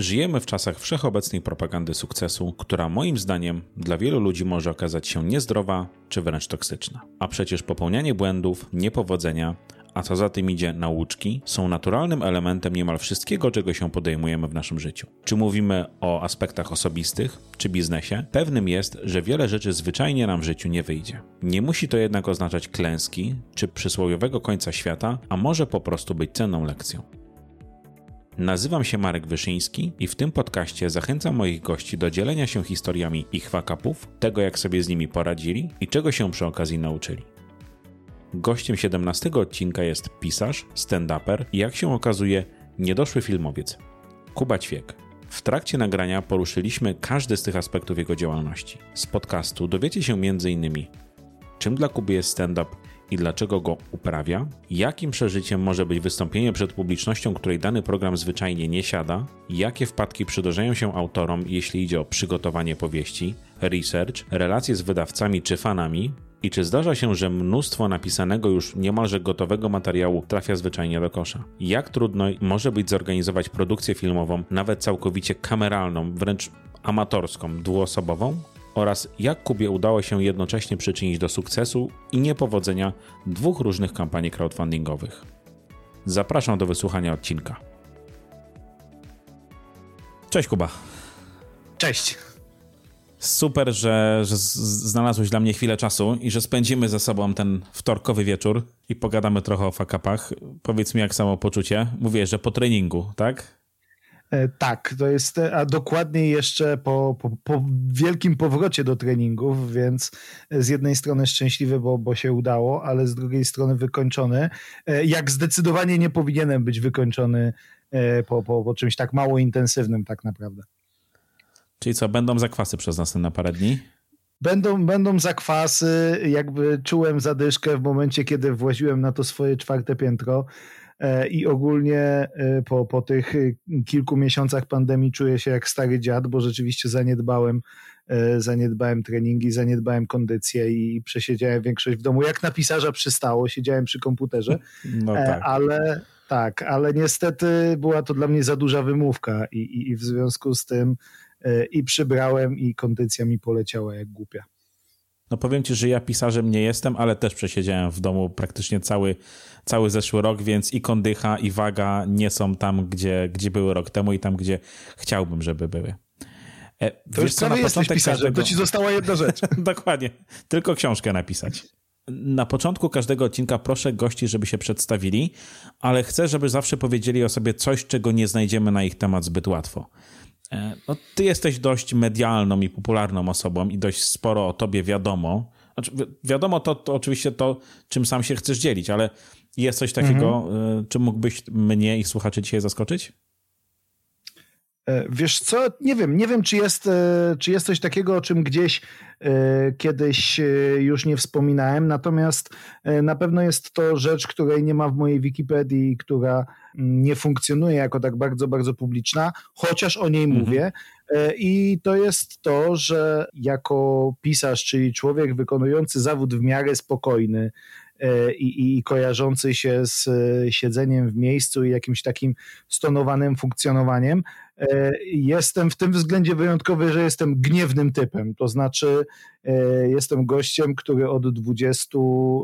Żyjemy w czasach wszechobecnej propagandy sukcesu, która moim zdaniem dla wielu ludzi może okazać się niezdrowa czy wręcz toksyczna. A przecież popełnianie błędów, niepowodzenia, a co za tym idzie nauczki, są naturalnym elementem niemal wszystkiego, czego się podejmujemy w naszym życiu. Czy mówimy o aspektach osobistych, czy biznesie, pewnym jest, że wiele rzeczy zwyczajnie nam w życiu nie wyjdzie. Nie musi to jednak oznaczać klęski, czy przysłowiowego końca świata, a może po prostu być cenną lekcją. Nazywam się Marek Wyszyński i w tym podcaście zachęcam moich gości do dzielenia się historiami ich wakapów, tego jak sobie z nimi poradzili i czego się przy okazji nauczyli. Gościem 17 odcinka jest pisarz, stand-uper i jak się okazuje, niedoszły filmowiec. Kuba Ćwiek. W trakcie nagrania poruszyliśmy każdy z tych aspektów jego działalności. Z podcastu dowiecie się m.in. czym dla Kuby jest stand-up i dlaczego go uprawia, jakim przeżyciem może być wystąpienie przed publicznością, której dany program zwyczajnie nie siada, jakie wpadki przydarzają się autorom, jeśli idzie o przygotowanie powieści, research, relacje z wydawcami czy fanami, i czy zdarza się, że mnóstwo napisanego już niemalże gotowego materiału trafia zwyczajnie do kosza? Jak trudno może być zorganizować produkcję filmową, nawet całkowicie kameralną, wręcz amatorską, dwuosobową? Oraz jak Kubie udało się jednocześnie przyczynić do sukcesu i niepowodzenia dwóch różnych kampanii crowdfundingowych. Zapraszam do wysłuchania odcinka. Cześć Kuba. Cześć. Super, że, że znalazłeś dla mnie chwilę czasu i że spędzimy ze sobą ten wtorkowy wieczór i pogadamy trochę o fakapach. Powiedz mi, jak samopoczucie. Mówię, że po treningu, tak? E, tak, to jest, a dokładniej jeszcze po, po, po, wielkim powrocie do treningów, więc z jednej strony szczęśliwy, bo, bo się udało, ale z drugiej strony wykończony. E, jak zdecydowanie nie powinienem być wykończony e, po, po, po czymś tak mało intensywnym, tak naprawdę. Czyli co, będą zakwasy przez następne parę dni? Będą, będą zakwasy, jakby czułem zadyszkę w momencie, kiedy właziłem na to swoje czwarte piętro. E, i ogólnie e, po, po tych e, kilku miesiącach pandemii czuję się jak stary dziad, bo rzeczywiście zaniedbałem zaniedbałem treningi, zaniedbałem kondycję i przesiedziałem większość w domu. Jak na pisarza przystało, siedziałem przy komputerze, no tak. ale tak, ale niestety była to dla mnie za duża wymówka i, i, i w związku z tym i przybrałem i kondycja mi poleciała jak głupia. No powiem ci, że ja pisarzem nie jestem, ale też przesiedziałem w domu praktycznie cały, cały zeszły rok, więc i kondycha, i waga nie są tam, gdzie, gdzie były rok temu i tam, gdzie chciałbym, żeby były. E, to już co, na jesteś pisarzem, każdego... to ci została jedna rzecz. Dokładnie, tylko książkę napisać. Na początku każdego odcinka proszę gości, żeby się przedstawili, ale chcę, żeby zawsze powiedzieli o sobie coś, czego nie znajdziemy na ich temat zbyt łatwo. E, no, ty jesteś dość medialną i popularną osobą i dość sporo o tobie wiadomo. Znaczy, wi wiadomo to, to oczywiście to, czym sam się chcesz dzielić, ale jest coś takiego, mhm. czym mógłbyś mnie i słuchaczy dzisiaj zaskoczyć? E, wiesz co, nie wiem, nie wiem, czy jest, e, czy jest coś takiego, o czym gdzieś e, kiedyś już nie wspominałem, natomiast na pewno jest to rzecz, której nie ma w mojej Wikipedii, która mm, nie funkcjonuje jako tak bardzo, bardzo publiczna, chociaż o niej mhm. mówię. I to jest to, że jako pisarz, czyli człowiek wykonujący zawód w miarę spokojny, i, i, kojarzący się z siedzeniem w miejscu i jakimś takim stonowanym funkcjonowaniem, jestem w tym względzie wyjątkowy, że jestem gniewnym typem. To znaczy, e, jestem gościem, który od 20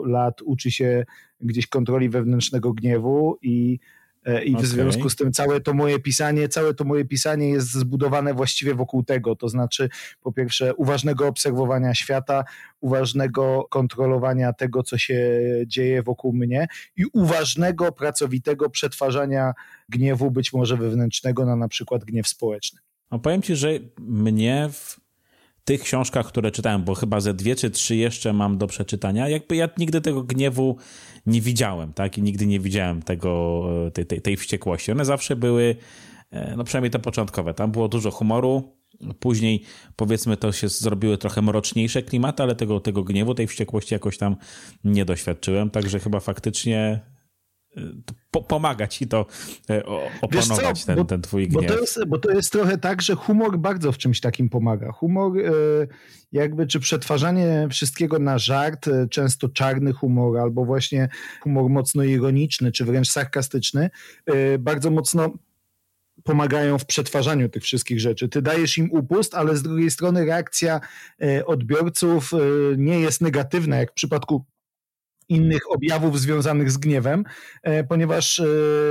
lat uczy się gdzieś kontroli wewnętrznego gniewu i E, I okay. w związku z tym całe to moje pisanie, całe to moje pisanie jest zbudowane właściwie wokół tego, to znaczy po pierwsze uważnego obserwowania świata, uważnego kontrolowania tego, co się dzieje wokół mnie i uważnego, pracowitego przetwarzania gniewu, być może wewnętrznego, na na przykład gniew społeczny. No powiem ci, że mnie w tych książkach, które czytałem, bo chyba ze dwie czy trzy jeszcze mam do przeczytania, jakby ja nigdy tego gniewu nie widziałem, tak? I nigdy nie widziałem tego, e, tej, tej, tej wściekłości. One zawsze były, e, no przynajmniej te początkowe, tam było dużo humoru, Później, powiedzmy, to się zrobiły trochę mroczniejsze klimaty, ale tego, tego gniewu, tej wściekłości jakoś tam nie doświadczyłem. Także chyba faktycznie po, pomaga ci to e, opanować ten, bo, ten twój gniew. Bo to, jest, bo to jest trochę tak, że humor bardzo w czymś takim pomaga. Humor e, jakby, czy przetwarzanie wszystkiego na żart, e, często czarny humor, albo właśnie humor mocno ironiczny, czy wręcz sarkastyczny, bardzo mocno pomagają w przetwarzaniu tych wszystkich rzeczy. Ty dajesz im upust, ale z drugiej strony reakcja odbiorców nie jest negatywna, jak w przypadku innych objawów związanych z gniewem, ponieważ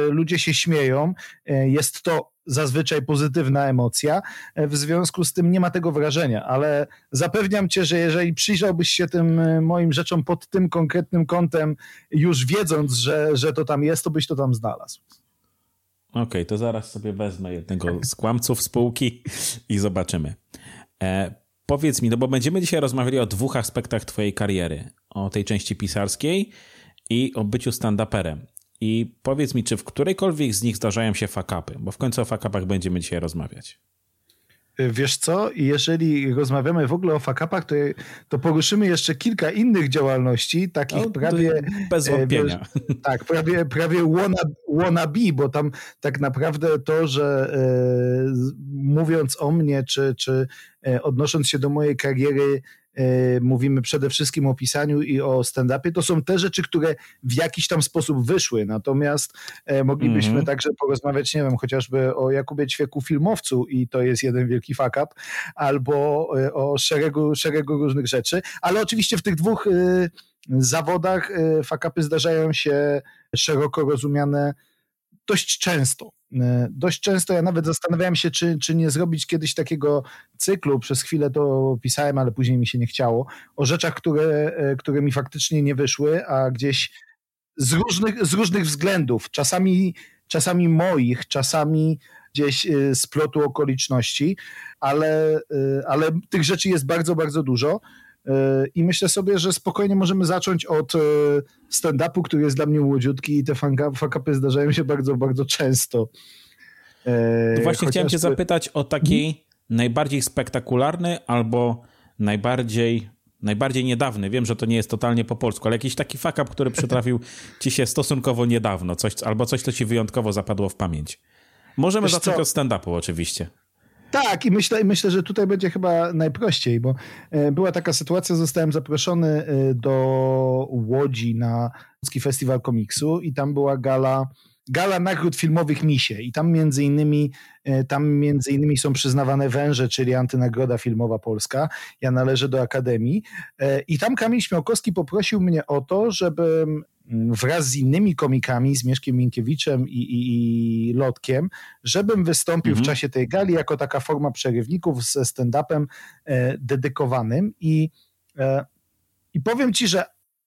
ludzie się śmieją. Jest to zazwyczaj pozytywna emocja. E, w związku z tym nie ma tego wrażenia, ale zapewniam cię, że jeżeli przyjrzałbyś się tym e, moim rzeczom pod tym konkretnym kątem, już wiedząc, że, że to tam jest, to byś to tam znalazł. Okej, okay, to zaraz sobie wezmę jednego z kłamców spółki i zobaczymy. E, powiedz mi, no bo będziemy dzisiaj rozmawiali o dwóch aspektach twojej kariery. O tej części pisarskiej i o byciu stand-uperem. I powiedz mi, czy w którejkolwiek z nich zdarzają się fakapy? Bo w końcu o fakapach będziemy dzisiaj rozmawiać. Wiesz co, jeżeli rozmawiamy w ogóle o fakapach, to, to poruszymy jeszcze kilka innych działalności, takich no, prawie... Bez e, wątpienia. Wiesz, tak, prawie, prawie wanna, wannabe, bo tam tak naprawdę to, że e, mówiąc o mnie, czy, czy e, odnosząc się do mojej kariery, mówimy przede wszystkim o pisaniu i o stand-upie, to są te rzeczy, które w jakiś tam sposób wyszły. Natomiast e, moglibyśmy mm -hmm. także porozmawiać, nie wiem, chociażby o Jakubie Ćwieku filmowcu i to jest jeden wielki fuck up, albo e, o szeregu, szeregu różnych rzeczy, ale oczywiście w tych dwóch zawodach fakapy zdarzają się szeroko rozumiane dość często. E, dość często ja nawet zastanawiałem się, czy, czy nie zrobić kiedyś takiego cyklu, przez chwilę to pisałem, ale później mi się nie chciało, o rzeczach, które, e, które mi faktycznie nie wyszły, a gdzieś z różnych, z różnych względów, czasami, czasami moich, czasami gdzieś e, z plotu okoliczności, ale, ale tych rzeczy jest bardzo, bardzo dużo. I myślę sobie, że spokojnie możemy zacząć od stand-upu, który jest dla mnie młodziutki i te fakapy zdarzają się bardzo, bardzo często. No właśnie chciałem cię zapytać o taki hmm? najbardziej spektakularny albo najbardziej najbardziej niedawny, wiem, że to nie jest totalnie po polsku, ale jakiś taki fuck up, który przytrafił ci się stosunkowo niedawno, coś, albo coś, co ci wyjątkowo zapadło w pamięć. Możemy Wiesz zacząć co? od stand-upu oczywiście. Tak, i myślę, myślę, że tutaj będzie chyba najprościej, bo e, była taka sytuacja, zostałem zaproszony e, do Łodzi na Łódzki Festiwal Komiksu i tam była gala gala nagród filmowych Misie i tam między innymi e, tam między innymi są przyznawane węże, czyli antynagroda filmowa polska. Ja należę do Akademii i tam Kamil Śmiałkowski poprosił mnie o to, żebym wraz z innymi komikami, z Mieszkiem Minkiewiczem i, i, i Lotkiem, żebym wystąpił mhm. w czasie tej gali jako taka forma przerywników ze stand-upem e, dedykowanym i, e, i powiem ci, że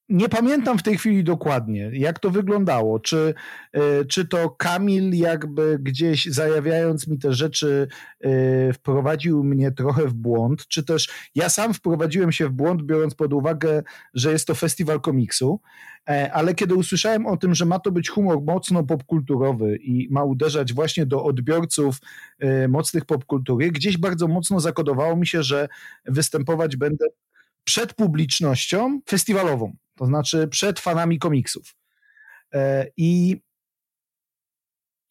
nie pamiętam w tej chwili dokładnie, jak to wyglądało. Czy, e, czy to Kamil, jakby gdzieś zajawiając mi te rzeczy, e, wprowadził mnie trochę w błąd, czy też ja sam wprowadziłem się w błąd, biorąc pod uwagę, że jest to festiwal komiksu. E, ale kiedy usłyszałem o tym, że ma to być humor mocno popkulturowy i ma uderzać właśnie do odbiorców mocnych popkultury, gdzieś bardzo mocno zakodowało mi się, że występować będę przed publicznością festiwalową to znaczy przed fanami komiksów. E, I,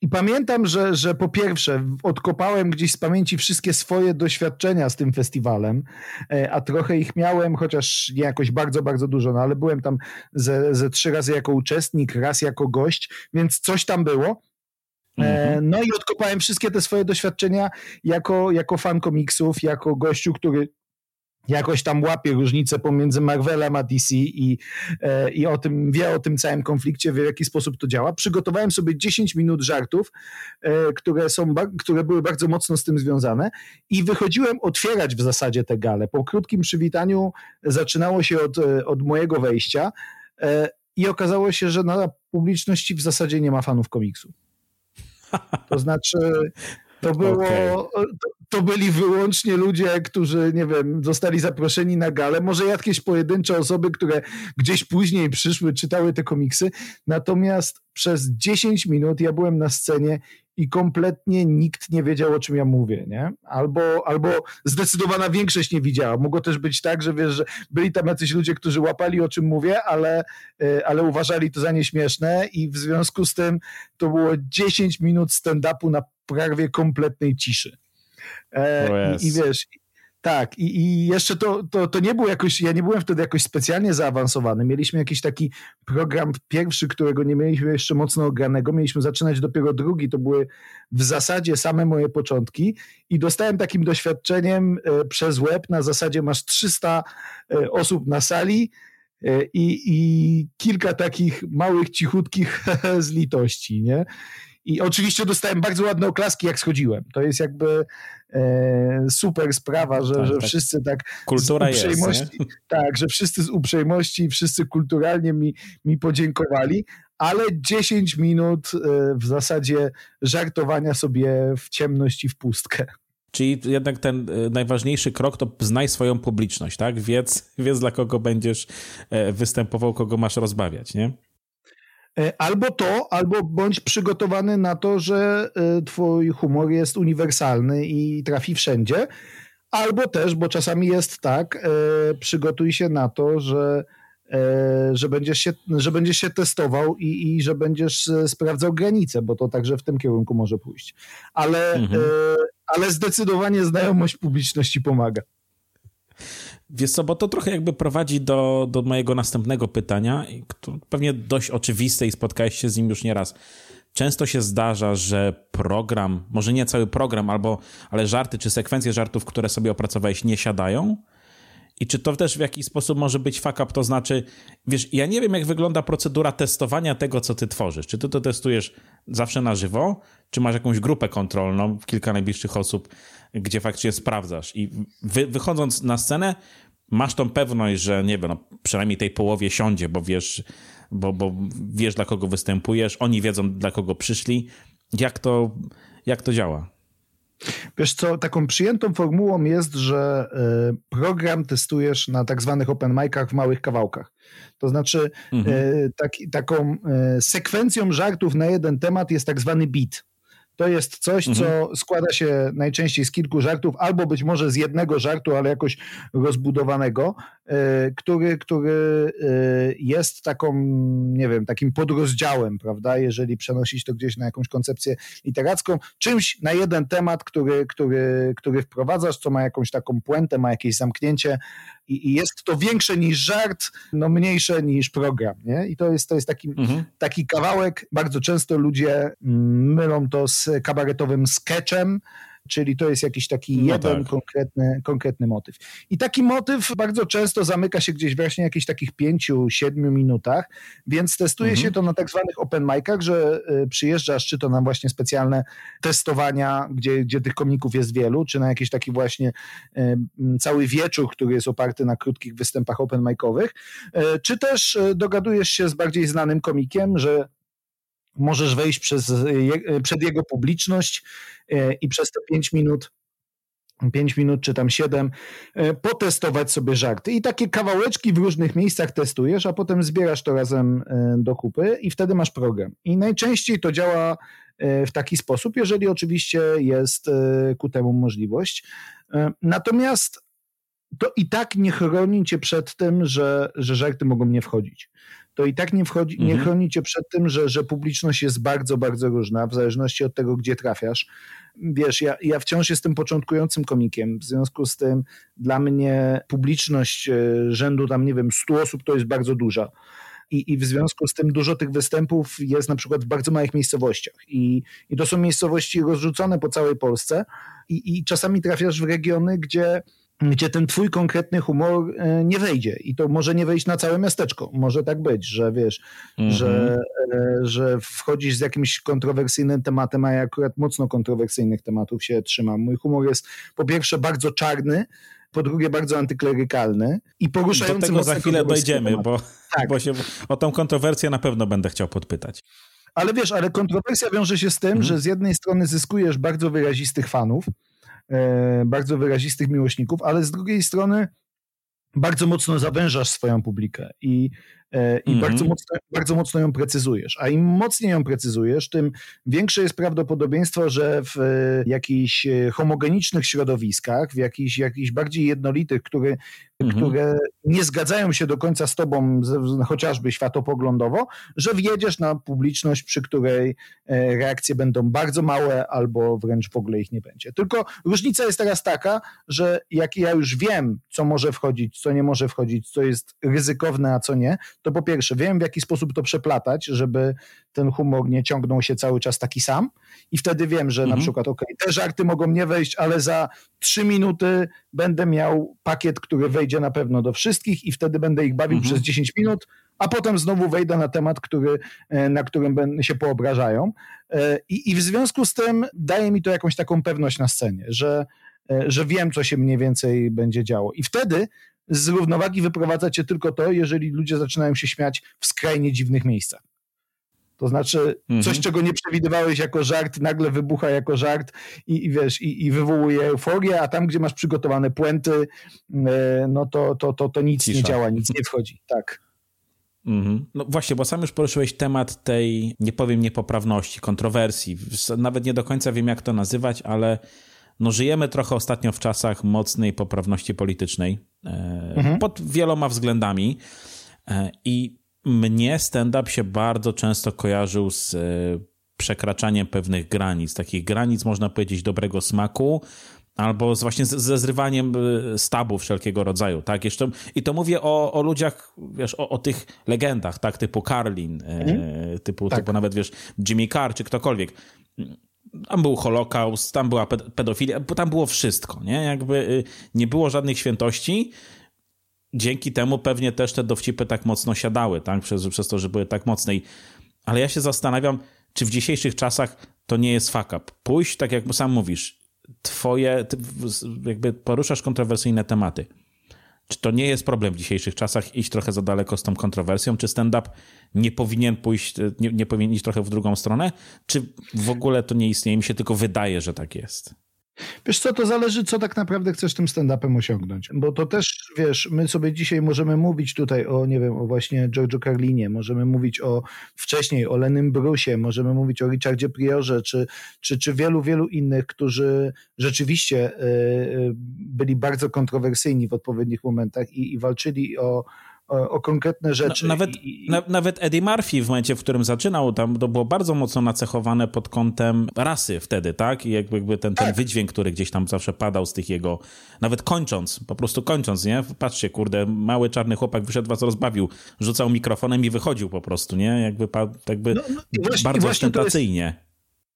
i pamiętam, że, że po pierwsze odkopałem gdzieś z pamięci wszystkie swoje doświadczenia z tym festiwalem, e, a trochę ich miałem, chociaż nie jakoś bardzo, bardzo dużo, no ale byłem tam ze, ze trzy razy jako uczestnik, raz jako gość, więc coś tam było. E, mhm. No i odkopałem wszystkie te swoje doświadczenia jako, jako fan komiksów, jako gościu, który jakoś tam łapie różnicę pomiędzy Marvelem a DC i, e, i o tym, wie o tym całym konflikcie, wie w jaki sposób to działa. Przygotowałem sobie 10 minut żartów, e, które, są, które były bardzo mocno z tym związane i wychodziłem otwierać w zasadzie te gale. Po krótkim przywitaniu zaczynało się od, e, od mojego wejścia i okazało się, że na publiczności w zasadzie nie ma fanów komiksu. To znaczy, to było, okay. to, to, byli wyłącznie ludzie, którzy, nie wiem, zostali zaproszeni na galę. Może jakieś pojedyncze osoby, które gdzieś później przyszły, czytały te komiksy. Natomiast przez 10 minut ja byłem na scenie i kompletnie nikt nie wiedział, o czym ja mówię, nie? Albo, albo zdecydowana większość nie widziała. Mogło też być tak, że wiesz, że byli tam jacyś ludzie, którzy łapali, o czym mówię, ale, e, ale uważali to za nieśmieszne i w związku z tym to było 10 minut stand-upu na prawie kompletnej ciszy. E, i, I wiesz, Tak, i, i jeszcze to, to, to nie było jakoś, ja nie byłem wtedy jakoś specjalnie zaawansowany. Mieliśmy jakiś taki program pierwszy, którego nie mieliśmy jeszcze mocno ogranego. Mieliśmy zaczynać dopiero drugi. To były w zasadzie same moje początki i dostałem takim doświadczeniem e, przez web na zasadzie masz 300 e, osób na sali e, i, i kilka takich małych, cichutkich z litości, nie? I oczywiście dostałem bardzo ładne oklaski, jak schodziłem. To jest jakby e, super sprawa, że, tak, że tak. wszyscy tak. Kultura z uprzejmości, jest. Tak, że wszyscy z uprzejmości, wszyscy kulturalnie mi, mi podziękowali, ale 10 minut e, w zasadzie żartowania sobie w ciemność i w pustkę. Czyli jednak ten e, najważniejszy krok to znaj swoją publiczność, tak? Wiedz, wiedz dla kogo będziesz e, występował, kogo masz rozbawiać, nie? E, albo to, albo bądź przygotowany na to, że e, twój humor jest uniwersalny i trafi wszędzie. Albo też, bo czasami jest tak, e, przygotuj się na to, że, że, będziesz, się, że będziesz się testował i, i że będziesz sprawdzał granice, bo to także w tym kierunku może pójść. Ale, mhm. ale zdecydowanie znajomość publiczności pomaga. Wiesz co, bo to trochę jakby prowadzi do, do mojego następnego pytania, pewnie dość oczywiste i spotkałeś się z nim już nieraz. Często się zdarza, że program, może nie cały program, albo, ale żarty czy sekwencje żartów, które sobie opracowałeś, nie siadają. I czy to też w jakiś sposób może być fuck up, to znaczy, wiesz, ja nie wiem, jak wygląda procedura testowania tego, co ty tworzysz. Czy ty to testujesz zawsze na żywo, czy masz jakąś grupę kontrolną, kilka najbliższych osób, gdzie faktycznie sprawdzasz. I wy, wychodząc na scenę, masz tą pewność, że nie wiem, no, przynajmniej tej połowie siądzie, bo wiesz, bo, bo wiesz, dla kogo występujesz, oni wiedzą, dla kogo przyszli. Jak to, jak to działa? Wiesz co, taką przyjętą formułą jest, że y, program testujesz na tak zwanych open micach w małych kawałkach. To znaczy mhm. Taki, taką y, sekwencją żartów na jeden temat jest tak zwany beat. To jest coś, mhm. co składa się najczęściej z kilku żartów, albo być może z jednego żartu, ale jakoś rozbudowanego, e, który, który e, jest taką, nie wiem, takim podrozdziałem, prawda, jeżeli przenosić to gdzieś na jakąś koncepcję literacką, czymś na jeden temat, który, który, który wprowadzasz, co ma jakąś taką puentę, ma jakieś zamknięcie i, i jest to większe niż żart, no mniejsze niż program, nie? I to jest, to jest taki, mhm. taki kawałek, bardzo często ludzie mm, mylą to z kabaretowym sketchem, czyli to jest jakiś taki no jeden tak. konkretny, konkretny motyw. I taki motyw bardzo często zamyka się gdzieś właśnie w jakichś takich pięciu, siedmiu minutach, więc testuje mhm. się to na tak zwanych open micach, że y, przyjeżdżasz czy to na właśnie specjalne testowania, gdzie, gdzie tych komików jest wielu, czy na jakiś taki właśnie y, cały wieczór, który jest oparty na krótkich występach open micowych, y, czy też dogadujesz się z bardziej znanym komikiem, że możesz wejść przez, e, przed jego publiczność e, i przez te 5 minut 5 minut czy tam 7, e, potestować sobie żarty. I takie kawałeczki w różnych miejscach testujesz, a potem zbierasz to razem do kupy i wtedy masz program. I najczęściej to działa w taki sposób, jeżeli oczywiście jest ku temu możliwość. Natomiast to i tak nie chroni cię przed tym, że, że żarty mogą nie wchodzić to i tak nie, wchodzi, nie mhm. chroni cię przed tym, że, że publiczność jest bardzo, bardzo różna, w zależności od tego, gdzie trafiasz. Wiesz, ja, ja wciąż jestem początkującym komikiem, w związku z tym dla mnie publiczność e, rzędu tam, nie wiem, 100 osób to jest bardzo duża. I, I w związku z tym dużo tych występów jest na przykład w bardzo małych miejscowościach. I, i to są miejscowości rozrzucone po całej Polsce. I, I czasami trafiasz w regiony, gdzie gdzie ten twój konkretny humor e, nie wejdzie i to może nie wejść na całe miasteczko. Może tak być, że wiesz, mm -hmm. że, e, że wchodzisz z jakimś kontrowersyjnym tematem, a ja akurat mocno kontrowersyjnych tematów się trzymam. Mój humor jest po pierwsze bardzo czarny, po drugie bardzo antyklerykalny i poruszający... Do tego za chwilę dojdziemy, bo, tak. bo się, o tą kontrowersję na pewno będę chciał podpytać. Ale wiesz, ale kontrowersja wiąże się z tym, mhm. że z jednej strony zyskujesz bardzo wyrazistych fanów, bardzo wyrazistych miłośników, ale z drugiej strony bardzo mocno zawężasz swoją publikę i E, i mhm. bardzo, mocno, bardzo mocno ją precyzujesz. A im mocniej ją precyzujesz, tym większe jest prawdopodobieństwo, że w e, jakichś e, homogenicznych środowiskach, w jakichś, jakichś bardziej jednolitych, które, mhm. które nie zgadzają się do końca z tobą, chociażby światopoglądowo, że wjedziesz na publiczność, przy której reakcje będą bardzo małe albo wręcz w ogóle ich nie będzie. Tylko różnica jest teraz taka, że jak ja już wiem, co może wchodzić, co nie może wchodzić, co jest ryzykowne, a co nie, to po pierwsze wiem, w jaki sposób to przeplatać, żeby ten humor nie ciągnął się cały czas taki sam i wtedy wiem, że mhm. na przykład ok, te żarty mogą nie wejść, ale za trzy minuty będę miał pakiet, który wejdzie na pewno do wszystkich i wtedy będę ich bawił mhm. przez 10 minut, a potem znowu wejdę na temat, który, e, na którym się poobrażają. E, I, I w związku z tym daje mi to jakąś taką pewność na scenie, że, e, że wiem, co się mniej więcej będzie działo. I wtedy z równowagi wyprowadza cię tylko to, jeżeli ludzie zaczynają się śmiać w skrajnie dziwnych miejscach. To znaczy, mhm. coś, czego nie przewidywałeś jako żart, nagle wybucha jako żart i, i wiesz, i, i, wywołuje euforię, a tam, gdzie masz przygotowane puenty, e, no to, to, to, to nic Cisza. nie działa, nic nie wchodzi. Tak. Mhm. No właśnie, bo sam już poruszyłeś temat tej, nie powiem, niepoprawności, kontrowersji. Nawet nie do końca wiem, jak to nazywać, ale no żyjemy trochę ostatnio w czasach mocnej poprawności politycznej mhm. pod wieloma względami e, i mnie stand-up się bardzo często kojarzył z e, przekraczaniem pewnych granic, takich granic można powiedzieć dobrego smaku, albo z właśnie ze zrywaniem stabu wszelkiego rodzaju, tak? Jeszcze, I to mówię o, o ludziach, wiesz, o, o tych legendach, tak? Typu Carlin, mhm. typu, tak. typu nawet, wiesz, Jimmy Carr czy ktokolwiek tam był Holokaust, tam była pedofilia, bo tam było wszystko, nie? Jakby y, nie było żadnych świętości. Dzięki temu pewnie też te dowcipy tak mocno siadały, tak? Przez, przez to, że były tak mocne. Ale ja się zastanawiam, czy w dzisiejszych czasach to nie jest fuck up. Pójść, tak jak sam mówisz, twoje, jakby poruszasz kontrowersyjne tematy czy to nie jest problem w dzisiejszych czasach iść trochę za daleko z tą kontrowersją? Czy stand-up nie powinien pójść, nie, nie powinien iść trochę w drugą stronę? Czy w ogóle to nie istnieje? Mi się tylko wydaje, że tak jest. Wiesz co, to zależy, co tak naprawdę chcesz tym stand-upem osiągnąć. Bo to też, wiesz, my sobie dzisiaj możemy mówić tutaj o, nie wiem, o właśnie George'u Carlinie, możemy mówić o wcześniej, o Lenym Brusie, możemy mówić o Richardzie Priorze, czy, czy, czy wielu, wielu innych, którzy rzeczywiście y, byli bardzo kontrowersyjni w odpowiednich momentach i, i walczyli o, o, o konkretne rzeczy. nawet, I, na, nawet Eddie Murphy w momencie, w którym zaczynał, tam to było bardzo mocno nacechowane pod kątem rasy wtedy, tak? I jakby, jakby ten, ten tak. wydźwięk, który gdzieś tam zawsze padał z tych jego, nawet kończąc, po prostu kończąc, nie? Patrzcie, kurde, mały czarny chłopak wyszedł, was rozbawił, rzucał mikrofonem i wychodził po prostu, nie? Jakby, jakby no, no, właśnie, bardzo ostentacyjnie.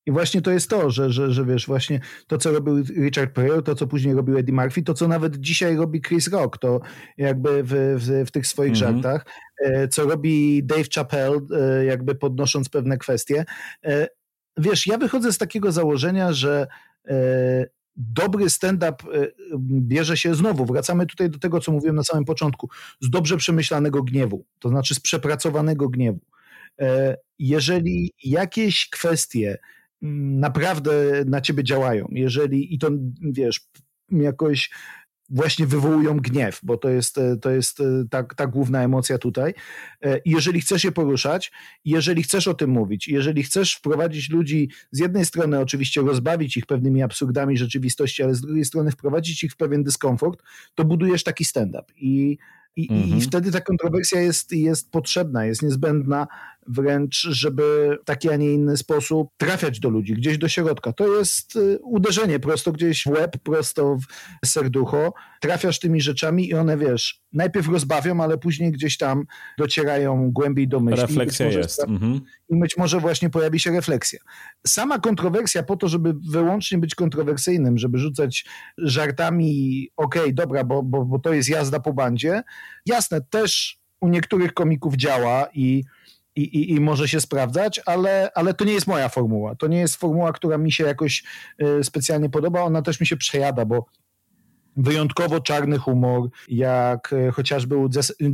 I właśnie to jest to, że, że, że wiesz, właśnie to, co robił Richard Pryor, to, co później robił Eddie Murphy, to, co nawet dzisiaj robi Chris Rock, to jakby w, w, w tych swoich mm -hmm. żartach, e, co robi Dave Chappelle, e, jakby podnosząc pewne kwestie. E, wiesz, ja wychodzę z takiego założenia, że dobry stand-up bierze się znowu, wracamy tutaj do tego, co mówiłem na samym początku, z dobrze przemyślanego gniewu, to znaczy z przepracowanego gniewu. Jeżeli jakieś kwestie naprawdę na ciebie działają. Jeżeli i to wiesz, jakoś właśnie wywołują gniew, bo to jest, to jest ta, ta główna emocja tutaj. Jeżeli chcesz je poruszać, jeżeli chcesz o tym mówić, jeżeli chcesz wprowadzić ludzi, z jednej strony oczywiście rozbawić ich pewnymi absurdami rzeczywistości, ale z drugiej strony wprowadzić ich w pewien dyskomfort, to budujesz taki stand-up. I i, mhm. I wtedy ta kontrowersja jest, jest potrzebna, jest niezbędna wręcz, żeby w taki, a nie inny sposób trafiać do ludzi, gdzieś do środka. To jest y, uderzenie prosto gdzieś w łeb, prosto w serducho. Trafiasz tymi rzeczami i one, wiesz, najpierw rozbawią, ale później gdzieś tam docierają głębiej do myśli. Refleksja jest. Mhm. I być może właśnie pojawi się refleksja. Sama kontrowersja po to, żeby wyłącznie być kontrowersyjnym, żeby rzucać żartami, okej, okay, dobra, bo, bo, bo to jest jazda po bandzie, jasne, też u niektórych komików działa i i, i, i, może się sprawdzać, ale, ale to nie jest moja formuła. To nie jest formuła, która mi się jakoś y, specjalnie podoba. Ona też mi się przejada, bo wyjątkowo czarny humor, jak e, chociażby u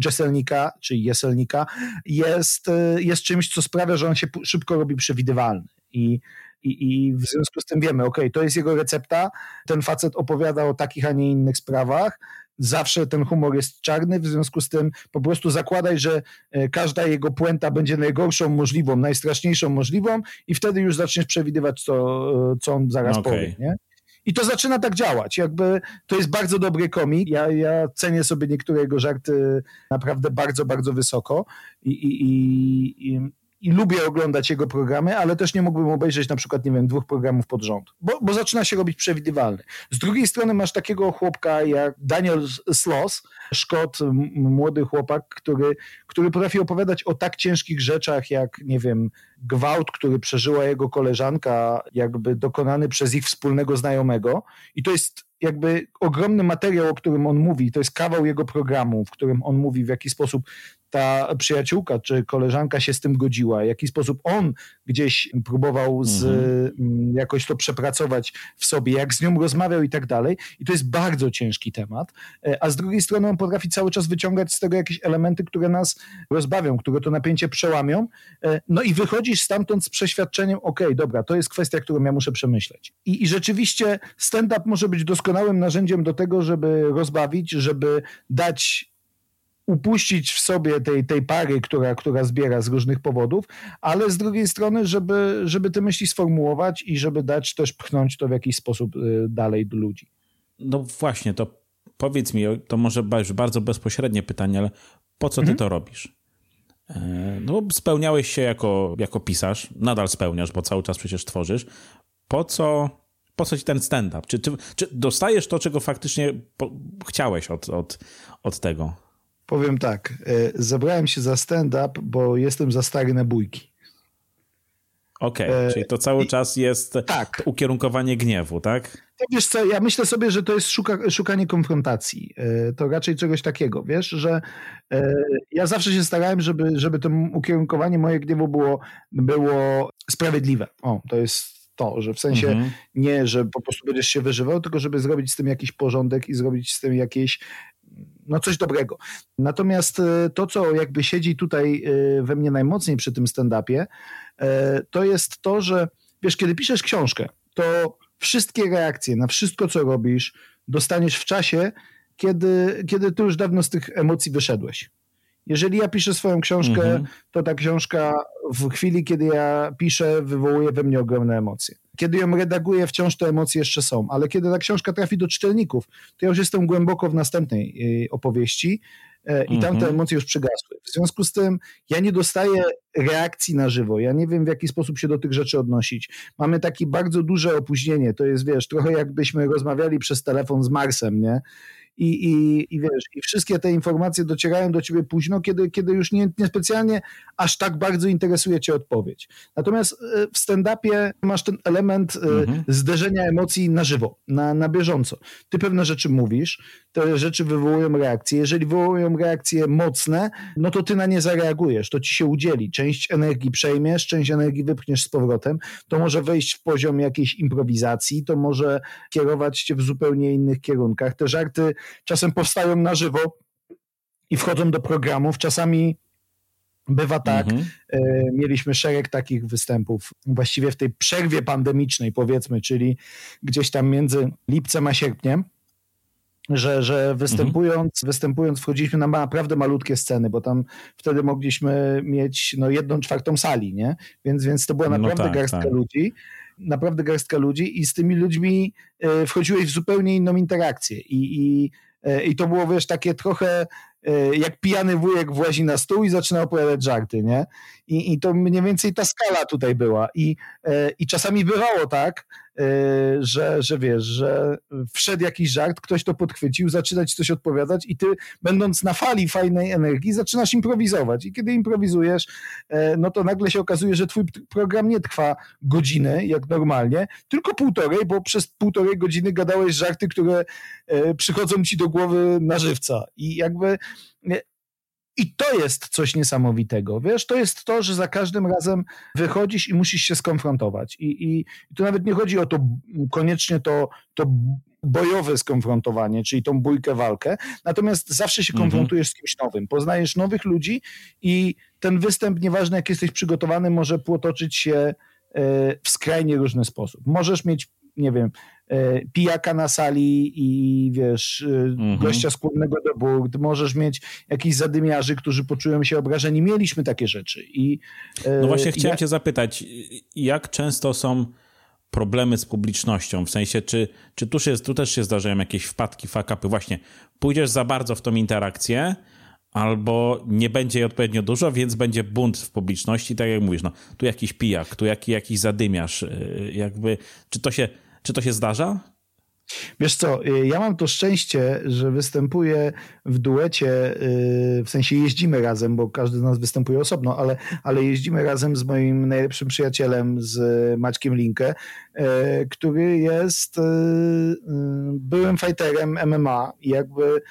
Jesselnika, czy Jeselnika, jest, e, jest czymś, co sprawia, że on się szybko robi przewidywalny. I, I, I w związku z tym wiemy, ok, to jest jego recepta, ten facet opowiada o takich, a nie innych sprawach, zawsze ten humor jest czarny, w związku z tym po prostu zakładaj, że e, każda jego puenta będzie najgorszą możliwą, najstraszniejszą możliwą i wtedy już zaczniesz przewidywać, co, e, co on zaraz okay. powie, nie? I to zaczyna tak działać. Jakby to jest bardzo dobry komik. Ja, ja cenię sobie niektóre jego żarty naprawdę bardzo, bardzo wysoko. I, i, i, i lubię oglądać jego programy, ale też nie mógłbym obejrzeć na przykład, nie wiem, dwóch programów pod rząd, bo, bo zaczyna się robić przewidywalny. Z drugiej strony masz takiego chłopka jak Daniel Sloss, Szkot, młody chłopak, który, który potrafi opowiadać o tak ciężkich rzeczach jak, nie wiem, gwałt, który przeżyła jego koleżanka, jakby dokonany przez ich wspólnego znajomego i to jest jakby ogromny materiał, o którym on mówi, to jest kawał jego programu, w którym on mówi, w jaki sposób ta przyjaciółka czy koleżanka się z tym godziła, w jaki sposób on gdzieś próbował z, mhm. Mm, jakoś to przepracować w sobie, jak z nią rozmawiał i tak dalej. I to jest bardzo ciężki temat. E, a z drugiej strony on potrafi cały czas wyciągać z tego jakieś elementy, które nas rozbawią, które to napięcie przełamią. E, no i wychodzisz stamtąd z przeświadczeniem, ok, dobra, to jest kwestia, którą ja muszę przemyśleć. I, i rzeczywiście stand-up może być doskonałym narzędziem do tego, żeby rozbawić, żeby dać upuścić w sobie tej, tej pary, która, która zbiera z różnych powodów, ale z drugiej strony, żeby, żeby te myśli sformułować i żeby dać też pchnąć to w jakiś sposób y, dalej do ludzi. No właśnie, to powiedz mi, to może bardzo bezpośrednie pytanie, ale po co ty mhm. to robisz? E, no, spełniałeś się jako, jako pisarz, nadal spełniasz, bo cały czas przecież tworzysz. Po co, po co ci ten stand-up? Czy, czy, czy dostajesz to, czego faktycznie po, chciałeś od, od, od tego? Powiem tak, e, zabrałem się za stand-up, bo jestem za stary na bójki. Okej, okay, e, czyli to cały I, czas jest tak. ukierunkowanie gniewu, tak? To wiesz co, ja myślę sobie, że to jest szuka, szukanie konfrontacji. E, to raczej czegoś takiego, wiesz, że ja zawsze się starałem, żeby, żeby to ukierunkowanie moje gniewu było, było sprawiedliwe. O, to jest to, że w sensie mhm. nie, że po prostu będziesz się wyżywał, tylko żeby zrobić z tym jakiś porządek i zrobić z tym jakieś no coś dobrego. Natomiast e, to, co jakby siedzi tutaj e, we mnie najmocniej przy tym stand-upie, e, to jest to, że wiesz, kiedy piszesz książkę, to wszystkie reakcje na wszystko, co robisz, dostaniesz w czasie, kiedy, kiedy ty już dawno z tych emocji wyszedłeś. Jeżeli ja piszę swoją książkę, mhm. to ta książka w chwili, kiedy ja piszę, wywołuje we mnie ogromne emocje. Kiedy ją redaguję, wciąż te emocje jeszcze są, ale kiedy ta książka trafi do czytelników, to ja już jestem głęboko w następnej y, opowieści e, i tam te mhm. emocje już przygasły. W związku z tym ja nie dostaję reakcji na żywo. Ja nie wiem, w jaki sposób się do tych rzeczy odnosić. Mamy takie bardzo duże opóźnienie. To jest, wiesz, trochę jakbyśmy rozmawiali przez telefon z Marsem, nie? I, i, i wiesz, i wszystkie te informacje docierają do ciebie późno, kiedy, kiedy już nie, niespecjalnie aż tak bardzo interesuje cię odpowiedź. Natomiast e, w stand-upie masz ten element e, mhm. zderzenia emocji na żywo, na, na bieżąco. Ty pewne rzeczy mówisz, te rzeczy wywołują reakcje. Jeżeli wywołują reakcje mocne, no to ty na nie zareagujesz, to ci się udzieli. Część energii przejmiesz, część energii wypchniesz z powrotem. To może wejść w poziom jakiejś improwizacji, to może kierować cię w zupełnie innych kierunkach. Te żarty czasem powstają na żywo i wchodzą do programów. Czasami bywa tak. Mhm. E, mieliśmy szereg takich występów właściwie w tej przerwie pandemicznej, powiedzmy, czyli gdzieś tam między lipcem a sierpniem że, że występując, mhm. występując wchodziliśmy na naprawdę malutkie sceny, bo tam wtedy mogliśmy mieć no, jedną czwartą sali, nie? Więc, więc to była no naprawdę no tak, garstka tak. ludzi naprawdę garstka ludzi i z tymi ludźmi e, wchodziłeś w zupełnie inną interakcję i, i, e, i to było, wiesz, takie trochę e, jak pijany wujek włazi na stół i zaczyna opowiadać żarty, nie? I, i to mniej więcej ta skala tutaj była i, i czasami bywało tak, że, że wiesz, że wszedł jakiś żart, ktoś to podchwycił, zaczyna ci coś odpowiadać i ty, będąc na fali fajnej energii, zaczynasz improwizować. I kiedy improwizujesz, e, no to nagle się okazuje, że twój program nie trwa godziny, jak normalnie, tylko półtorej, bo przez półtorej godziny gadałeś żarty, które e, przychodzą ci do głowy na żywca. I jakby i to jest coś niesamowitego. Wiesz, to jest to, że za każdym razem wychodzisz i musisz się skonfrontować. I, i, i to nawet nie chodzi o to koniecznie to, to bojowe skonfrontowanie, czyli tą bójkę, walkę. Natomiast zawsze się mhm. konfrontujesz z kimś nowym. Poznajesz nowych ludzi i ten występ, nieważne jak jesteś przygotowany, może potoczyć się w skrajnie różny sposób. Możesz mieć, nie wiem, pijaka na sali i wiesz, mhm. gościa skłonnego do burd, możesz mieć jakichś zadymiarzy, którzy poczują się obrażeni. Mieliśmy takie rzeczy. I, no właśnie chciałem ja... cię zapytać, jak często są problemy z publicznością? W sensie, czy, czy tu, się, tu też się zdarzają jakieś wpadki, fakapy? Właśnie, pójdziesz za bardzo w tą interakcję, albo nie będzie jej odpowiednio dużo, więc będzie bunt w publiczności, tak jak mówisz, no, tu jakiś pijak, tu jakiś, zadymiarz, y, jakby, czy to się, czy to się zdarza? Wiesz co, y, ja mam to szczęście, że występuję w duecie, y, w sensie jeździmy razem, bo każdy z nas występuje osobno, ale, ale jeździmy razem z moim najlepszym przyjacielem, z Maćkiem Linkę, który jest byłym fighterem MMA jakby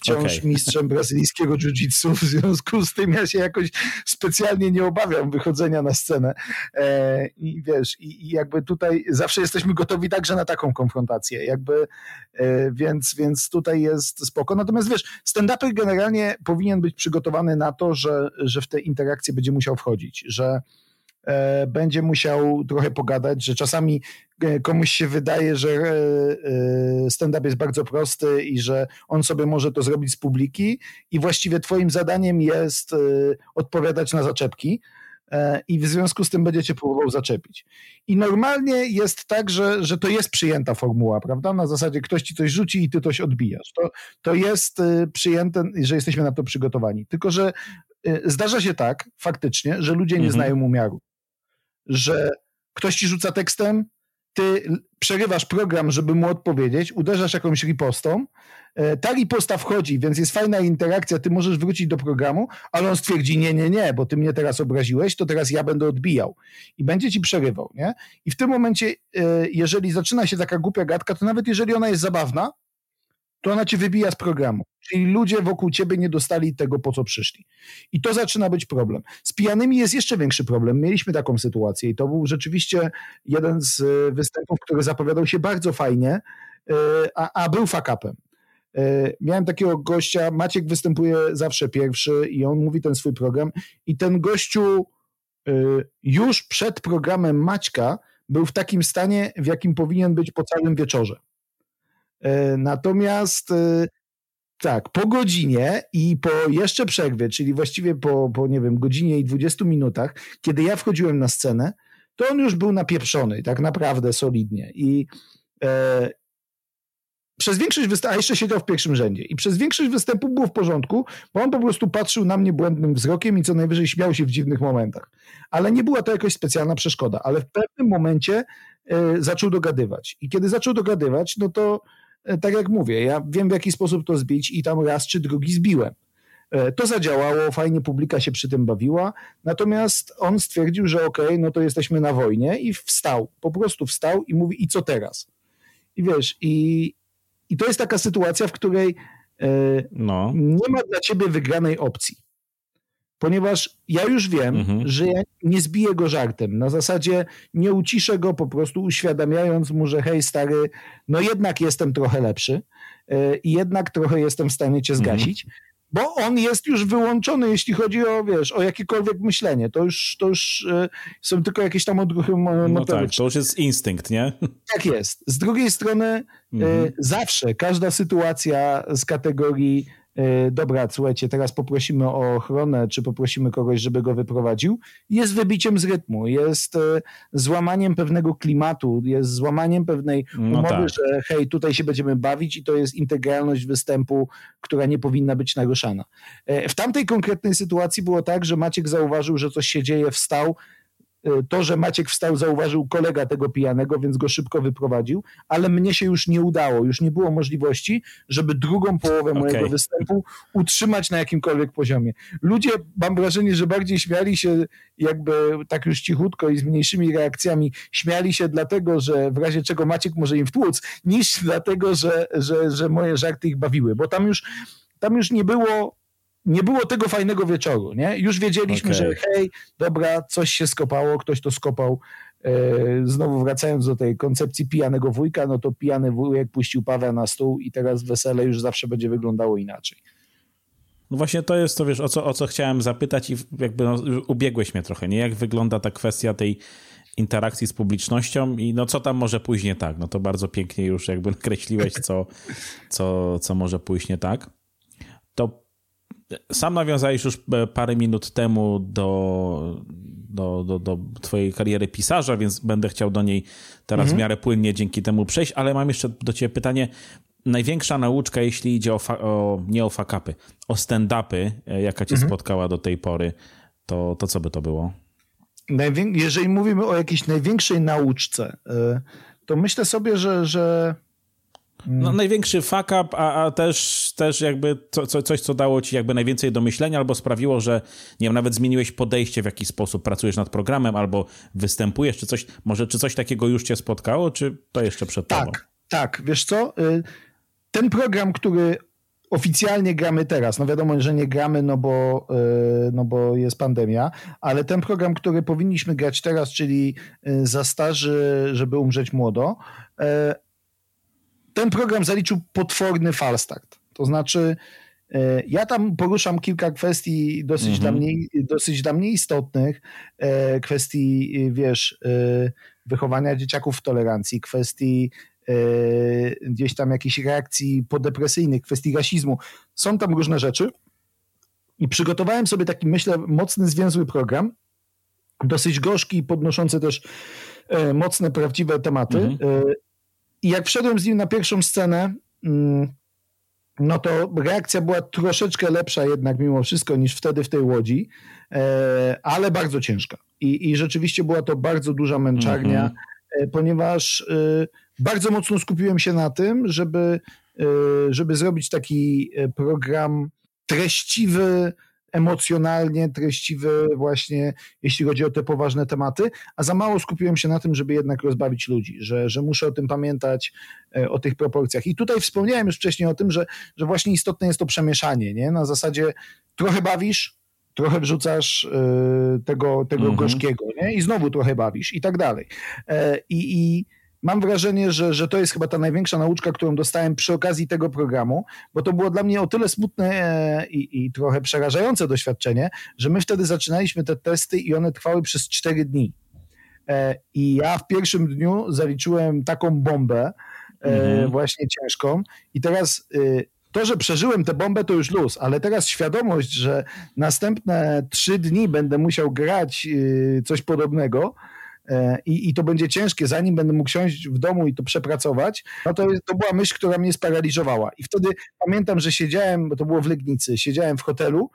wciąż okay. mistrzem brazylijskiego jiu-jitsu, w związku z tym ja się jakoś specjalnie nie obawiam wychodzenia na scenę e, i wiesz, i, jakby tutaj zawsze jesteśmy gotowi także na taką konfrontację, jakby e, więc, więc tutaj jest spoko, natomiast wiesz, stand-upper generalnie powinien być przygotowany na to, że, że w te interakcje będzie musiał wchodzić, że E, będzie musiał trochę pogadać, że czasami e, komuś się wydaje, że e, stand-up jest bardzo prosty i że on sobie może to zrobić z publiki i właściwie twoim zadaniem jest odpowiadać na zaczepki i w związku z tym będziecie próbował zaczepić. I normalnie jest tak, że, że to jest przyjęta formuła, prawda? Na zasadzie ktoś ci coś rzuci i ty coś odbijasz. To, to jest przyjęte, że jesteśmy na to przygotowani. Tylko, że zdarza się tak faktycznie, że ludzie nie mhm. znają umiaru że ktoś ci rzuca tekstem, ty przerywasz program, żeby mu odpowiedzieć, uderzasz jakąś ripostą, e, ta riposta wchodzi, więc jest fajna interakcja, ty możesz wrócić do programu, ale on stwierdzi, nie, nie, nie, bo ty mnie teraz obraziłeś, to teraz ja będę odbijał i będzie ci przerywał, nie? I w tym momencie, e, jeżeli zaczyna się taka głupia gadka, to nawet jeżeli ona jest zabawna, to ona cię wybija z programu. Czyli ludzie wokół ciebie nie dostali tego, po co przyszli. I to zaczyna być problem. Z pijanymi jest jeszcze większy problem. Mieliśmy taką sytuację i to był rzeczywiście jeden z e, występów, który zapowiadał się bardzo fajnie, e, a, a był fakapem. E, miałem takiego gościa, Maciek występuje zawsze pierwszy i on mówi ten swój program i ten gościu już przed programem Maćka był w takim stanie, w jakim powinien być po całym wieczorze. E, natomiast e, tak, po godzinie i po jeszcze przerwie, czyli właściwie po, po, nie wiem, godzinie i 20 minutach, kiedy ja wchodziłem na scenę, to on już był napieprzony, tak naprawdę solidnie. I e, przez większość występów, a jeszcze siedział w pierwszym rzędzie, i przez większość występu było w porządku, bo on po prostu patrzył na mnie błędnym wzrokiem i co najwyżej śmiał się w dziwnych momentach. Ale nie była to jakaś specjalna przeszkoda, ale w pewnym momencie e, zaczął dogadywać. I kiedy zaczął dogadywać, no to tak jak mówię, ja wiem w jaki sposób to zbić i tam raz czy drugi zbiłem. E, to zadziałało, fajnie publika się przy tym bawiła, natomiast on stwierdził, że okej, okay, no to jesteśmy na wojnie i wstał, po prostu wstał i mówi i co teraz? I wiesz, i, i to jest taka sytuacja, w której e, no. nie ma dla ciebie wygranej opcji ponieważ ja już wiem, mhm. że ja nie zbiję go żartem. Na zasadzie nie uciszę go, po prostu uświadamiając mu, że hej stary, no jednak jestem trochę lepszy e, i jednak trochę jestem w stanie cię mhm. zgasić. Mhm. Bo on jest już wyłączony, jeśli chodzi o, wiesz, o jakiekolwiek myślenie. To już, to już e, są tylko jakieś tam odruchy motoryczne. No tak, to już jest instynkt, nie? Tak jest. Z drugiej strony e, mhm. zawsze każda sytuacja z kategorii dobra, słuchajcie, teraz poprosimy o ochronę, czy poprosimy kogoś, żeby go wyprowadził, jest wybiciem z rytmu, jest e, złamaniem pewnego klimatu, jest złamaniem pewnej no umowy, tak. że hej, tutaj się będziemy bawić i to jest integralność występu, która nie powinna być naruszana. E, w tamtej konkretnej sytuacji było tak, że Maciek zauważył, że coś się dzieje, wstał, to, że Maciek wstał, zauważył kolega tego pijanego, więc go szybko wyprowadził, ale mnie się już nie udało. Już nie było możliwości, żeby drugą połowę okay. mojego występu utrzymać na jakimkolwiek poziomie. Ludzie, mam wrażenie, że bardziej śmiali się jakby tak już cichutko i z mniejszymi reakcjami, śmiali się dlatego, że w razie czego Maciek może im wtłuc, niż dlatego, że, że, że moje żarty ich bawiły, bo tam już tam już nie było nie było tego fajnego wieczoru, nie? Już wiedzieliśmy, okay. że hej, dobra, coś się skopało, ktoś to skopał. E, znowu wracając do tej koncepcji pijanego wujka, no to pijany wujek puścił Pawła na stół i teraz wesele już zawsze będzie wyglądało inaczej. No właśnie to jest to, wiesz, o co, o co chciałem zapytać i jakby no, ubiegłeś mnie trochę, nie? Jak wygląda ta kwestia tej interakcji z publicznością i no co tam może pójść nie tak? No to bardzo pięknie już jakby nakreśliłeś, co, co, co może pójść nie tak. Sam nawiązałeś już e, parę minut temu do, do, do, do twojej kariery pisarza, więc będę chciał do niej teraz mhm. w miarę płynnie dzięki temu przejść, ale mam jeszcze do ciebie pytanie. Największa nauczka, jeśli idzie o, o nie o fakapy, o stand-upy, e, jaka cię mhm. spotkała do tej pory, to, to co by to było? jeżeli mówimy o jakiejś największej nauczce, e, to myślę sobie, że, że no, największy fuck up, a, a też, też jakby co, co, coś, co dało ci jakby najwięcej do myślenia, albo sprawiło, że nie wiem, nawet zmieniłeś podejście, w jaki sposób pracujesz nad programem, albo występujesz, czy coś, może czy coś takiego już cię spotkało, czy to jeszcze przed tak, tobą? Tak, tak, wiesz co, y, ten program, który oficjalnie gramy teraz, no wiadomo, że nie gramy, no bo, y, no bo jest pandemia, ale ten program, który powinniśmy grać teraz, czyli y, za starzy, żeby umrzeć młodo, ten program zaliczył potworny falstart. To znaczy, e, ja tam poruszam kilka kwestii dosyć, mhm. dla, mnie, dosyć dla mnie istotnych, e, kwestii, wiesz, e, wychowania dzieciaków w tolerancji, kwestii gdzieś tam jakichś reakcji podepresyjnych, kwestii rasizmu. Są tam różne rzeczy i przygotowałem sobie taki, myślę, mocny, zwięzły program, dosyć gorzki i podnoszący też mocne, prawdziwe tematy. Mhm. I jak wszedłem z nim na pierwszą scenę, mm, no to reakcja była troszeczkę lepsza jednak mimo wszystko niż wtedy w tej łodzi, e, ale bardzo ciężka. I, i rzeczywiście była to bardzo duża męczarnia, mm -hmm. ponieważ e, bardzo mocno skupiłem się na tym, żeby, żeby zrobić taki program treściwy, emocjonalnie treściwy właśnie, jeśli chodzi o te poważne tematy, a za mało skupiłem się na tym, żeby jednak rozbawić ludzi, że, że muszę o tym pamiętać, e, o tych proporcjach. I tutaj wspomniałem już wcześniej o tym, że, że właśnie istotne jest to przemieszanie, nie? Na zasadzie trochę bawisz, trochę wrzucasz y, tego, tego mhm. gorzkiego, nie? I znowu trochę bawisz i tak dalej. E, I, i mam wrażenie, że, że to jest chyba ta największa nauczka, którą dostałem przy okazji tego programu, bo to było dla mnie o tyle smutne e, i, i trochę przerażające doświadczenie, że my wtedy zaczynaliśmy te testy i one trwały przez 4 dni. E, I ja w pierwszym dniu zaliczyłem taką bombę, e, mhm. właśnie ciężką, i teraz to, że przeżyłem tę bombę, to już luz, ale teraz świadomość, że następne trzy dni będę musiał grać coś podobnego, i, i to będzie ciężkie, zanim będę mógł siąść w domu i to przepracować, no to, to była myśl, która mnie sparaliżowała. I wtedy pamiętam, że siedziałem, bo to było w Legnicy, siedziałem w hotelu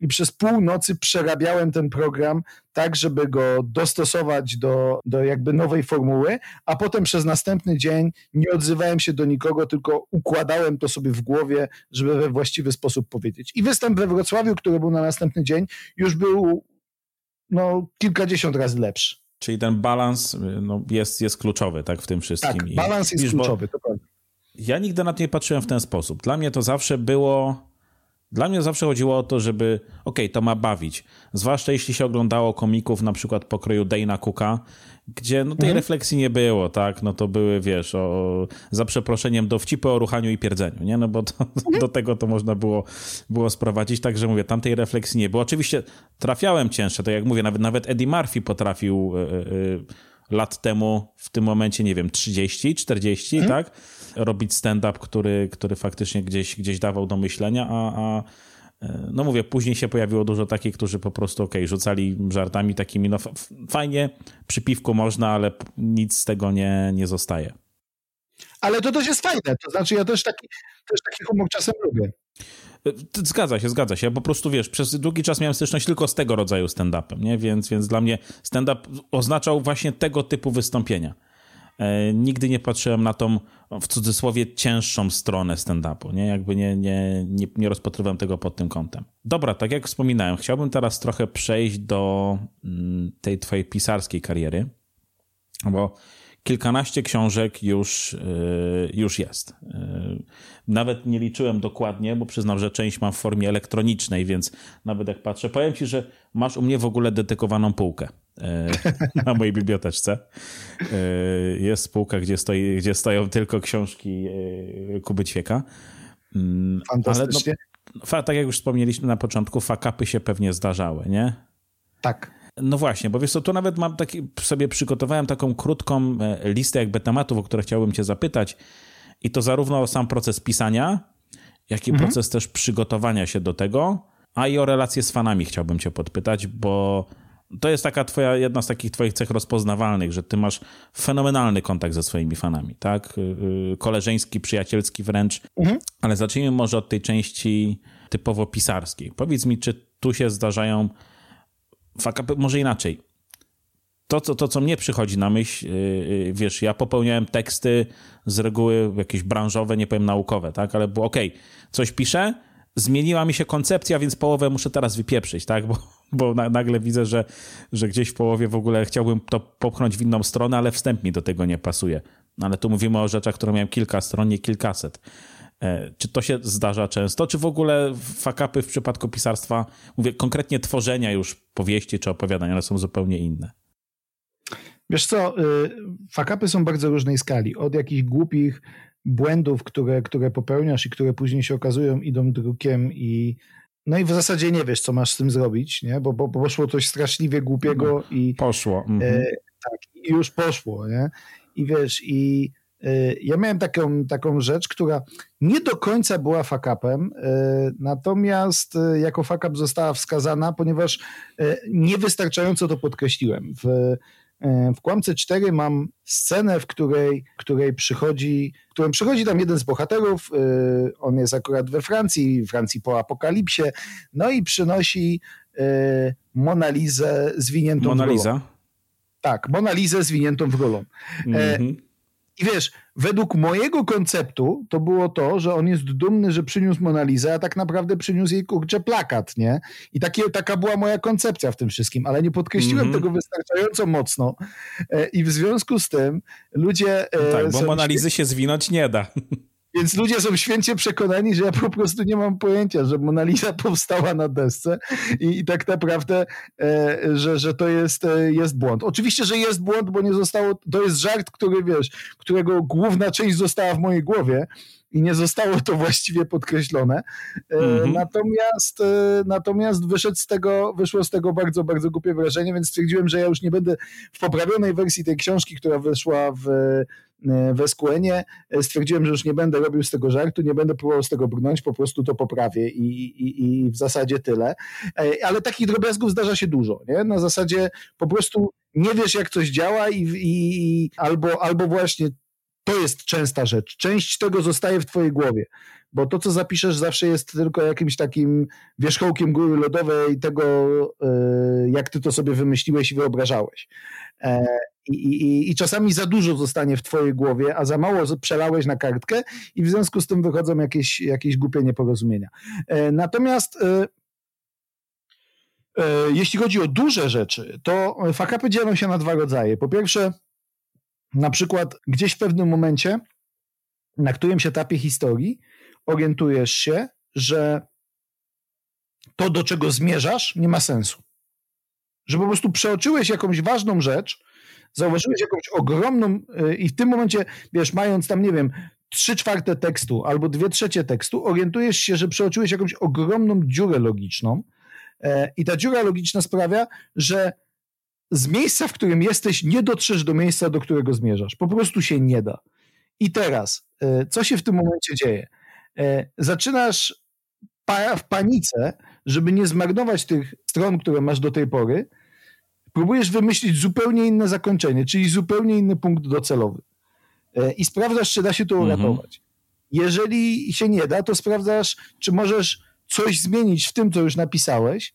i przez pół nocy przerabiałem ten program tak, żeby go dostosować do, do jakby nowej formuły, a potem przez następny dzień nie odzywałem się do nikogo, tylko układałem to sobie w głowie, żeby we właściwy sposób powiedzieć. I występ we Wrocławiu, który był na następny dzień, już był no, kilkadziesiąt razy lepszy. Czyli ten balans no, jest, jest kluczowy tak, w tym wszystkim. Tak, balans jest Wiesz, kluczowy, to prawda. Ja nigdy na to nie patrzyłem w ten sposób. Dla mnie to zawsze było dla mnie zawsze chodziło o to, żeby, okej, okay, to ma bawić. Zwłaszcza jeśli się oglądało komików na przykład pokroju Dana Cooka, gdzie no, tej mhm. refleksji nie było, tak? No to były, wiesz, o, za przeproszeniem dowcipy o ruchaniu i pierdzeniu, nie? No bo to, mhm. do tego to można było, było sprowadzić, także mówię, tam tej refleksji nie było. Oczywiście trafiałem cięższe, to jak mówię, nawet, nawet Eddie Murphy potrafił... Yy, yy, lat temu, w tym momencie, nie wiem, 30, 40, mhm. tak? Robić stand-up, który, który faktycznie gdzieś, gdzieś dawał do myślenia, a, a no mówię, później się pojawiło dużo takich, którzy po prostu, okej, okay, rzucali żartami takimi, no fajnie, przy piwku można, ale nic z tego nie, nie zostaje. Ale to też jest fajne, to znaczy ja też taki, też taki humor czasem lubię. Zgadza się, zgadza się. Ja po prostu, wiesz, przez długi czas miałem styczność tylko z tego rodzaju stand-upem, nie? Więc, więc dla mnie stand-up oznaczał właśnie tego typu wystąpienia. E, nigdy nie patrzyłem na tą, w cudzysłowie, cięższą stronę stand-upu, nie? Jakby nie, nie, nie, nie rozpatrywałem tego pod tym kątem. Dobra, tak jak wspominałem, chciałbym teraz trochę przejść do mm, tej twojej pisarskiej kariery, bo kilkanaście książek już, y, już jest. Y, nawet nie liczyłem dokładnie, bo przyznam, że część mam w formie elektronicznej, więc nawet jak patrzę, powiem ci, że masz u mnie w ogóle dedykowaną półkę na mojej biblioteczce. Jest półka, gdzie, stoi, gdzie stoją tylko książki Kuby Ćwieka. Mm, Fantastycznie. Ale tak jak już wspomnieliśmy na początku, fakapy się pewnie zdarzały, nie? Tak. No właśnie, bo wiesz co, tu nawet mam taki, sobie przygotowałem taką krótką e, listę jakby tematów, o które chciałbym cię zapytać i to zarówno sam proces pisania, jak i mhm. proces też przygotowania się do tego, a i o relacje z fanami chciałbym cię podpytać, bo to jest taka twoja, jedna z takich twoich cech rozpoznawalnych, że ty masz fenomenalny kontakt ze swoimi fanami, tak? Y, y, koleżeński, przyjacielski wręcz. Mhm. Ale zacznijmy może od tej części typowo pisarskiej. Powiedz mi, czy tu się zdarzają fakapy, może inaczej. To co, to, co mnie przychodzi na myśl, yy, wiesz, ja popełniałem teksty z reguły jakieś branżowe, nie powiem naukowe, tak? Ale było okej, okay, coś piszę, zmieniła mi się koncepcja, więc połowę muszę teraz wypieprzyć, tak? Bo, bo na, nagle widzę, że, że gdzieś w połowie w ogóle chciałbym to popchnąć w inną stronę, ale wstęp mi do tego nie pasuje. No ale tu mówimy o rzeczach, które miałem kilka stron, nie kilkaset. E, czy to się zdarza często, czy w ogóle fakapy w przypadku pisarstwa, mówię konkretnie tworzenia już powieści czy opowiadań, one są zupełnie inne? Wiesz co, y, fakapy są bardzo różnej skali. Od jakichś głupich błędów, które, które popełniasz i które później się okazują, idą drukiem i no i w zasadzie nie wiesz, co masz z tym zrobić, nie? Bo, bo, bo poszło coś straszliwie głupiego no, i... Poszło. Mhm. E, tak, i już poszło, nie? I wiesz, i e, ja miałem taką, taką rzecz, która nie do końca była fakapem, e, natomiast e, jako fakap została wskazana, ponieważ e, niewystarczająco to podkreśliłem. W E, w Kłamce 4 mam scenę, w której, której przychodzi, w którym przychodzi tam jeden z bohaterów, e, on jest akurat we Francji, Francji po apokalipsie, no i przynosi e, Monalizę zwiniętą Mona Lisa? w rulon. Tak, Monalizę zwiniętą w rulon. Mm -hmm. I wiesz, według mojego konceptu to było to, że on jest dumny, że przyniósł Monalizę, a tak naprawdę przyniósł jej kurczę plakat, nie? I takie, taka była moja koncepcja w tym wszystkim, ale nie podkreśliłem mm -hmm. tego wystarczająco mocno e, i w związku z tym ludzie... E, tak, bo Monalizy się zwinąć nie da. Więc ludzie są święcie przekonani, że ja po prostu nie mam pojęcia, że Mona Lisa powstała na desce i, i tak naprawdę, e, że, że to jest, e, jest błąd. Oczywiście, że jest błąd, bo nie zostało, to jest żart, który wiesz, którego główna część została w mojej głowie, i nie zostało to właściwie podkreślone. Mm-hmm. Natomiast, e, natomiast wyszedł z tego, wyszło z tego bardzo, bardzo głupie wrażenie, więc stwierdziłem, że ja już nie będę w poprawionej wersji tej książki, która wyszła w E, w SQN-ie e, stwierdziłem, że już nie będę robił z tego żartu, nie będę próbował z tego brnąć, po prostu to poprawię i, i, i w zasadzie tyle. E, ale takich drobiazgów zdarza się dużo, nie? Na zasadzie po prostu nie wiesz, jak coś działa i, i albo, albo właśnie to jest częsta rzecz. Część tego zostaje w twojej głowie, bo to, co zapiszesz, zawsze jest tylko jakimś takim wierzchołkiem góry lodowej tego, jak ty to sobie wymyśliłeś i wyobrażałeś. I, i, I, czasami za dużo zostanie w twojej głowie, a za mało przelałeś na kartkę i w związku z tym wychodzą jakieś, jakieś głupie nieporozumienia. E, natomiast e, e, jeśli chodzi o duże rzeczy, to fakapy dzielą się na dwa rodzaje. Po pierwsze, na przykład gdzieś w pewnym momencie, na którymś etapie historii, orientujesz się, że to, do czego zmierzasz, nie ma sensu. Że po prostu przeoczyłeś jakąś ważną rzecz, zauważyłeś jakąś ogromną y, i w tym momencie, wiesz, mając tam, nie wiem, trzy czwarte tekstu albo dwie trzecie tekstu, orientujesz się, że przeoczyłeś jakąś ogromną dziurę logiczną e, i ta dziura logiczna sprawia, że z miejsca, w którym jesteś, nie dotrzesz do miejsca, do którego zmierzasz. Po prostu się nie da. I teraz, e, co się w tym momencie dzieje? E, zaczynasz w panice, żeby nie zmarnować tych stron, które masz do tej pory, próbujesz wymyślić zupełnie inne zakończenie, czyli zupełnie inny punkt docelowy. E, I sprawdzasz, czy da się to mhm. uratować. Jeżeli się nie da, to sprawdzasz, czy możesz coś zmienić w tym, co już napisałeś,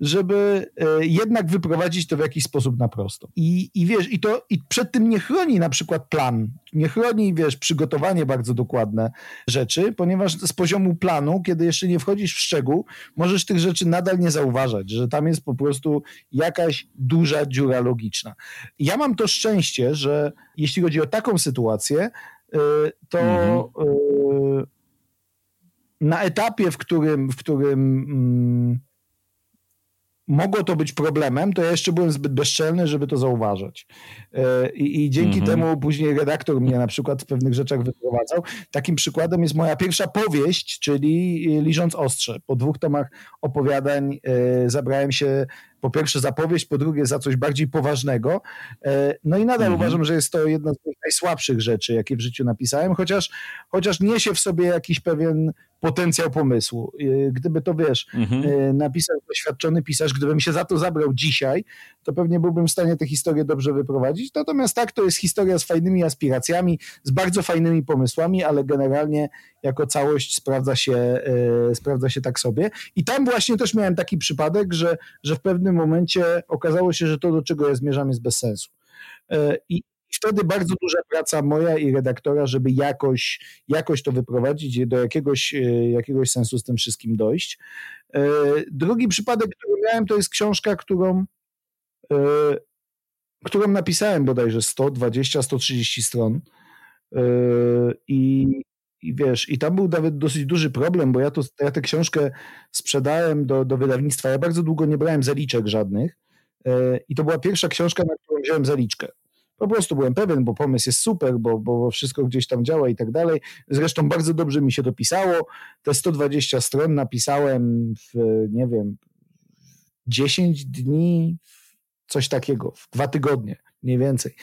żeby e, jednak wyprowadzić to w jakiś sposób na prosto. I, i wiesz, i to i przed tym nie chroni na przykład plan, nie chroni, wiesz, przygotowanie bardzo dokładne rzeczy, ponieważ z poziomu planu, kiedy jeszcze nie wchodzisz w szczegół, możesz tych rzeczy nadal nie zauważać, że tam jest po prostu jakaś duża dziura logiczna. Ja mam to szczęście, że jeśli chodzi o taką sytuację, e, to mhm. E, na etapie, w którym, w którym mm, mogło to być problemem, to ja jeszcze byłem zbyt bezczelny, żeby to zauważać. E, I, i dzięki mhm. temu później redaktor mnie na przykład w pewnych rzeczach wyprowadzał. Takim przykładem jest moja pierwsza powieść, czyli Liżąc Ostrze. Po dwóch tomach opowiadań e, zabrałem się po pierwsze za powieść, po drugie za coś bardziej poważnego. E, no i nadal mhm. uważam, że jest to jedna z najsłabszych rzeczy, jakie w życiu napisałem, chociaż, chociaż niesie w sobie jakiś pewien potencjał pomysłu. E, gdyby to, wiesz, mhm. E, napisał doświadczony pisarz, gdybym się za to zabrał dzisiaj, to pewnie byłbym w stanie tę historię dobrze wyprowadzić. Natomiast tak, to jest historia z fajnymi aspiracjami, z bardzo fajnymi pomysłami, ale generalnie jako całość sprawdza się, e, sprawdza się tak sobie. I tam właśnie też miałem taki przypadek, że, że w pewnym momencie okazało się, że to, do czego ja zmierzam, jest bez sensu. I wtedy bardzo duża praca moja i redaktora, żeby jakoś, jakoś to wyprowadzić, do jakiegoś, e, jakiegoś sensu z tym wszystkim dojść. Drugi przypadek, który miałem, to jest książka, którą, którą napisałem bodajże 120-130 stron. I, i wiesz, i tam był nawet dosyć duży problem, bo ja, to, ja tę książkę sprzedałem do, do wydawnictwa. Ja bardzo długo nie brałem zaliczek żadnych. E, I to była pierwsza książka, na którą wziąłem zaliczkę. Po prostu byłem pewien, bo pomysł jest super, bo, bo wszystko gdzieś tam działa i tak dalej. Zresztą bardzo dobrze mi się to pisało. Te 120 stron napisałem w, nie wiem, 10 dni, coś takiego, w dwa tygodnie, mniej więcej.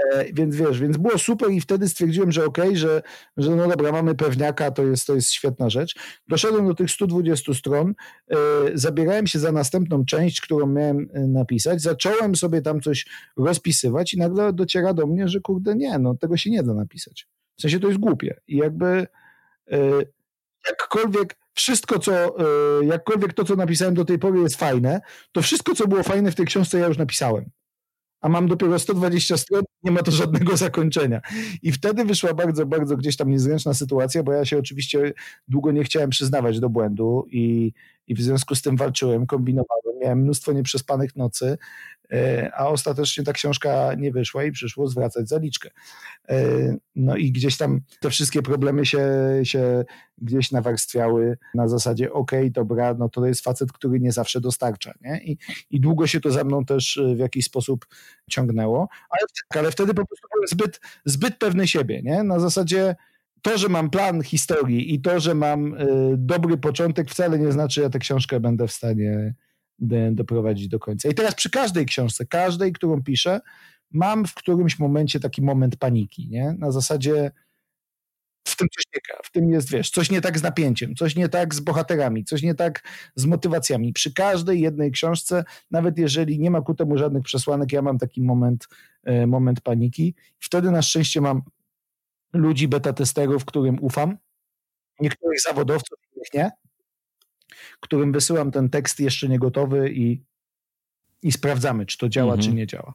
E, więc wiesz, więc było super i wtedy stwierdziłem, że okej, okay, że, że no dobra, mamy pewniaka, to jest, to jest świetna rzecz. Doszedłem do tych 120 stron, e, zabierałem się za następną część, którą miałem e, napisać, zacząłem sobie tam coś rozpisywać i nagle dociera do mnie, że kurde nie, no tego się nie da napisać. W sensie to jest głupie i jakby jakkolwiek wszystko, co, jakkolwiek to, co napisałem do tej pory jest fajne, to wszystko, co było fajne w tej książce ja już napisałem a mam dopiero 120 stron, nie ma to żadnego zakończenia. I wtedy wyszła bardzo, bardzo gdzieś tam niezręczna sytuacja, bo ja się oczywiście długo nie chciałem przyznawać do błędu i, i w związku z tym walczyłem, kombinowałem, miałem mnóstwo nieprzespanych nocy, e, a ostatecznie ta książka nie wyszła i przyszło zwracać zaliczkę. E, no i gdzieś tam te wszystkie problemy się, się gdzieś nawarstwiały na zasadzie ok, dobra, no to jest facet, który nie zawsze dostarcza, nie? I, i długo się to za mną też w jakiś sposób ciągnęło, ale, ale wtedy po prostu byłem zbyt, zbyt pewny siebie, nie? Na zasadzie to, że mam plan historii i to, że mam y, dobry początek, wcale nie znaczy, że tę książkę będę w stanie doprowadzić do końca. I teraz przy każdej książce, każdej, którą piszę, mam w którymś momencie taki moment paniki, nie? Na zasadzie w tym coś nie w tym jest, wiesz, coś nie tak z napięciem, coś nie tak z bohaterami, coś nie tak z motywacjami. Przy każdej jednej książce, nawet jeżeli nie ma ku temu żadnych przesłanek, ja mam taki moment, e, moment paniki. Wtedy na szczęście mam ludzi beta testerów, którym ufam, niektórych zawodowców, innych nie, którym wysyłam ten tekst jeszcze nie gotowy i, i sprawdzamy, czy to działa, mhm. czy nie działa.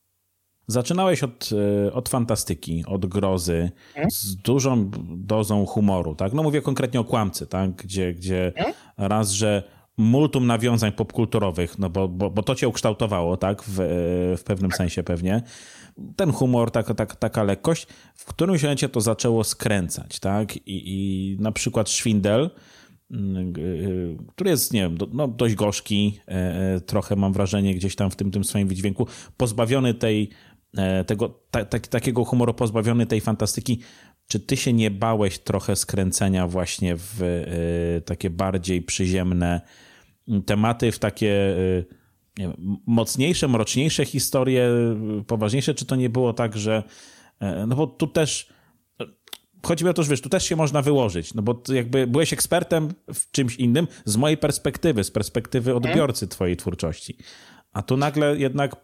Zaczynałeś od, e, od fantastyki, od grozy, hmm? z dużą dozą humoru, tak? No mówię konkretnie o kłamcy, tak? Gdzie, gdzie hmm? raz, że multum nawiązań popkulturowych, no bo, bo, bo to cię ukształtowało, tak? W, w pewnym tak. sensie pewnie. Ten humor, taka, taka, taka lekkość, w którymś momencie to zaczęło skręcać, tak? I, i na przykład Szwindel, mm, który jest, nie wiem, no, dość gorzki, e, e, trochę mam wrażenie gdzieś tam w tym, tym swoim wydźwięku, pozbawiony tej E, tego, ta, ta, takiego humoru pozbawiony tej fantastyki, czy ty się nie bałeś trochę skręcenia właśnie w y, takie bardziej przyziemne tematy, w takie y, wiem, mocniejsze, mroczniejsze historie, poważniejsze? Czy to nie było tak, że. Y, no bo tu też. Chodzi mi o to, że wiesz, tu też się można wyłożyć, no bo jakby byłeś ekspertem w czymś innym z mojej perspektywy, z perspektywy mhm. odbiorcy twojej twórczości. A tu nagle jednak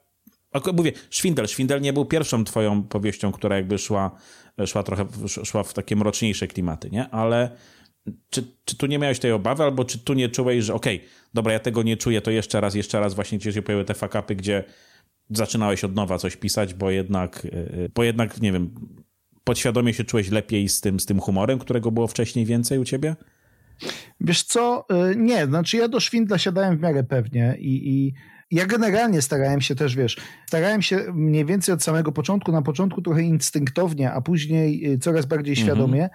Mówię, Szwindel. Szwindel nie był pierwszą twoją powieścią, która jakby szła, szła trochę szła w takie mroczniejsze klimaty, nie? Ale czy, czy tu nie miałeś tej obawy, albo czy tu nie czułeś, że okej, okay, dobra, ja tego nie czuję, to jeszcze raz, jeszcze raz właśnie gdzieś się pojawiły te fakapy, gdzie zaczynałeś od nowa coś pisać, bo jednak, y, bo jednak, nie wiem, podświadomie się czułeś lepiej z tym, z tym humorem, którego było wcześniej więcej u ciebie? Wiesz co, y, nie, znaczy ja do Szwindla siadałem w miarę pewnie i, i ja generalnie starałem się też, wiesz, starałem się mniej więcej od samego początku, na początku trochę instynktownie, a później y, coraz bardziej mhm.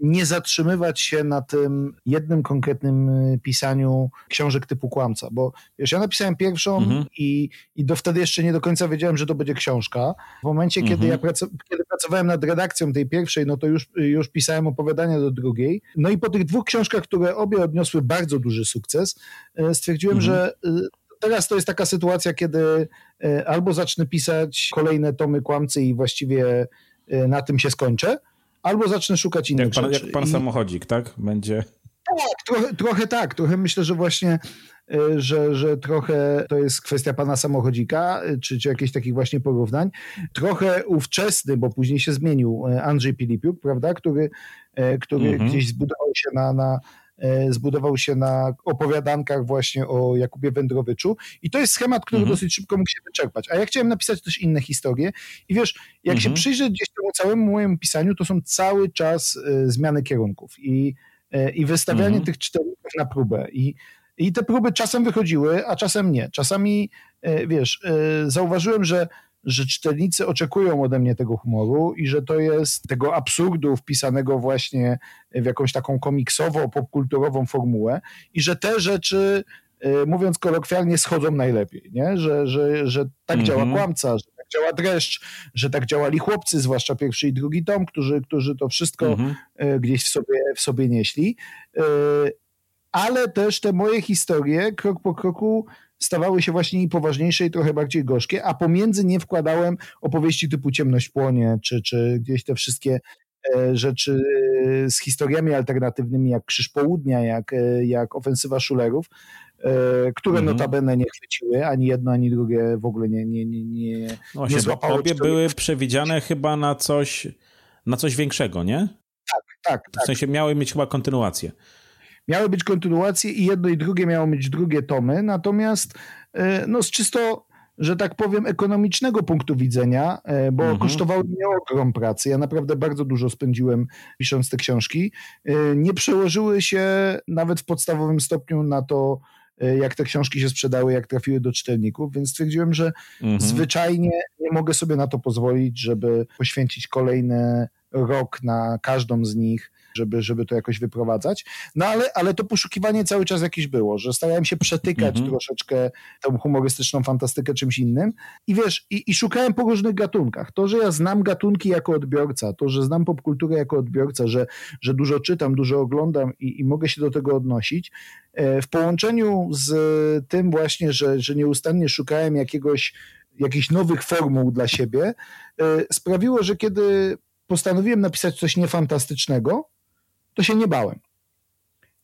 Nie zatrzymywać się na tym jednym konkretnym y, pisaniu książek typu kłamca, bo wiesz, ja napisałem pierwszą mhm. i, i do wtedy jeszcze nie do końca wiedziałem, że to będzie książka. W momencie, mhm. kiedy ja kiedy pracowałem nad redakcją tej pierwszej, no to już, już pisałem opowiadania do drugiej. No i po tych dwóch książkach, które obie odniosły bardzo duży sukces, y, stwierdziłem, mhm. że y, teraz to jest taka sytuacja, kiedy albo zacznę pisać kolejne tomy kłamcy i właściwie na tym się skończę, albo zacznę szukać innych jak pan, rzeczy. Jak pan I... samochodzik, tak? Będzie... Tak, trochę, trochę tak. Trochę myślę, że właśnie e, że, że trochę to jest kwestia pana samochodzika, e, czy, czy jakichś takich właśnie porównań. Trochę ówczesny, bo później się zmienił e, Andrzej Pilipiuk, prawda, który, który mhm. gdzieś zbudował się na, na zbudował się na opowiadankach właśnie o Jakubie Wędrowyczu i to jest schemat, który mhm. dosyć szybko mógł się wyczerpać. A ja chciałem napisać też inne historie i wiesz, jak mhm. się przyjrzeć gdzieś temu całemu mojemu pisaniu, to są cały czas y, zmiany kierunków i, y, i wystawianie mhm. tych czytelników na próbę i i te próby czasem wychodziły, a czasem nie. Czasami, wiesz, zauważyłem, że że czytelnicy oczekują ode mnie tego humoru i że to jest tego absurdu wpisanego właśnie w jakąś taką komiksową, popkulturową formułę i że te rzeczy, y, mówiąc kolokwialnie, schodzą najlepiej, nie? Że, że, że tak -hmm. działa kłamca, że tak działa dreszcz, że tak działali chłopcy, zwłaszcza pierwszy i drugi tom, którzy, którzy to wszystko mm -hmm. gdzieś w sobie, w sobie nieśli. Y, ale też te moje historie krok po kroku stawały się właśnie i poważniejsze i trochę bardziej gorzkie, a pomiędzy nie wkładałem opowieści typu Ciemność płonie, czy, czy gdzieś te wszystkie e, rzeczy e, z historiami alternatywnymi, jak Krzyż Południa, jak, e, jak Ofensywa Szulerów, które mhm. notabene nie chwyciły, ani jedno, ani drugie w ogóle nie, nie, nie, nie, no nie złapało. Obie były przewidziane chyba na coś, na coś większego, nie? Tak, tak. W tak. sensie miały mieć chyba kontynuację. Miały być kontynuacje i jedno i drugie miało mieć drugie tomy, natomiast e, no z czysto że tak powiem, ekonomicznego punktu widzenia, e, bo mhm. kosztowały mnie ogrom pracy. Ja naprawdę bardzo dużo spędziłem pisząc te książki. E, nie przełożyły się nawet w podstawowym stopniu na to, jak te książki się sprzedały, jak trafiły do czytelników, więc stwierdziłem, że mhm. zwyczajnie nie mogę sobie na to pozwolić, żeby poświęcić kolejny rok na każdą z nich żeby, żeby to jakoś wyprowadzać. No ale, ale to poszukiwanie cały czas jakieś było, że starałem się przetykać mhm. troszeczkę tą humorystyczną fantastykę czymś innym i wiesz, i, i szukałem po różnych gatunkach. To, że ja znam gatunki jako odbiorca, to, że znam popkulturę jako odbiorca, że, że dużo czytam, dużo oglądam i, i mogę się do tego odnosić, e, w połączeniu z tym właśnie, że, że nieustannie szukałem jakiegoś jakichś nowych formuł dla siebie, e, sprawiło, że kiedy postanowiłem napisać coś niefantastycznego, to się nie bałem.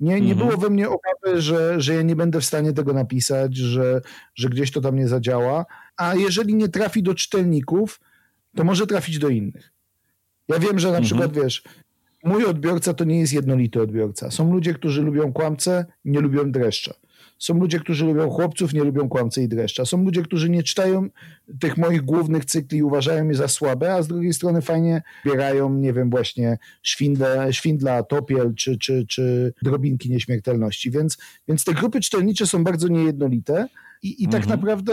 Nie, nie mhm. było we mnie obawy, że, że ja nie będę w stanie tego napisać, że, że gdzieś to tam nie zadziała. A jeżeli nie trafi do czytelników, to może trafić do innych. Ja wiem, że na mhm. przykład wiesz, mój odbiorca to nie jest jednolity odbiorca. Są ludzie, którzy lubią kłamcę, nie lubią dreszcza. Są ludzie, którzy lubią chłopców, nie lubią kłamcy i dreszcza. Są ludzie, którzy nie czytają tych moich głównych cykli i uważają je za słabe, a z drugiej strony fajnie bierają, nie wiem, właśnie Szwindla, Szwindla Topiel czy, czy, czy Drobinki Nieśmiertelności. Więc, więc te grupy czytelnicze są bardzo niejednolite i, i tak mhm. naprawdę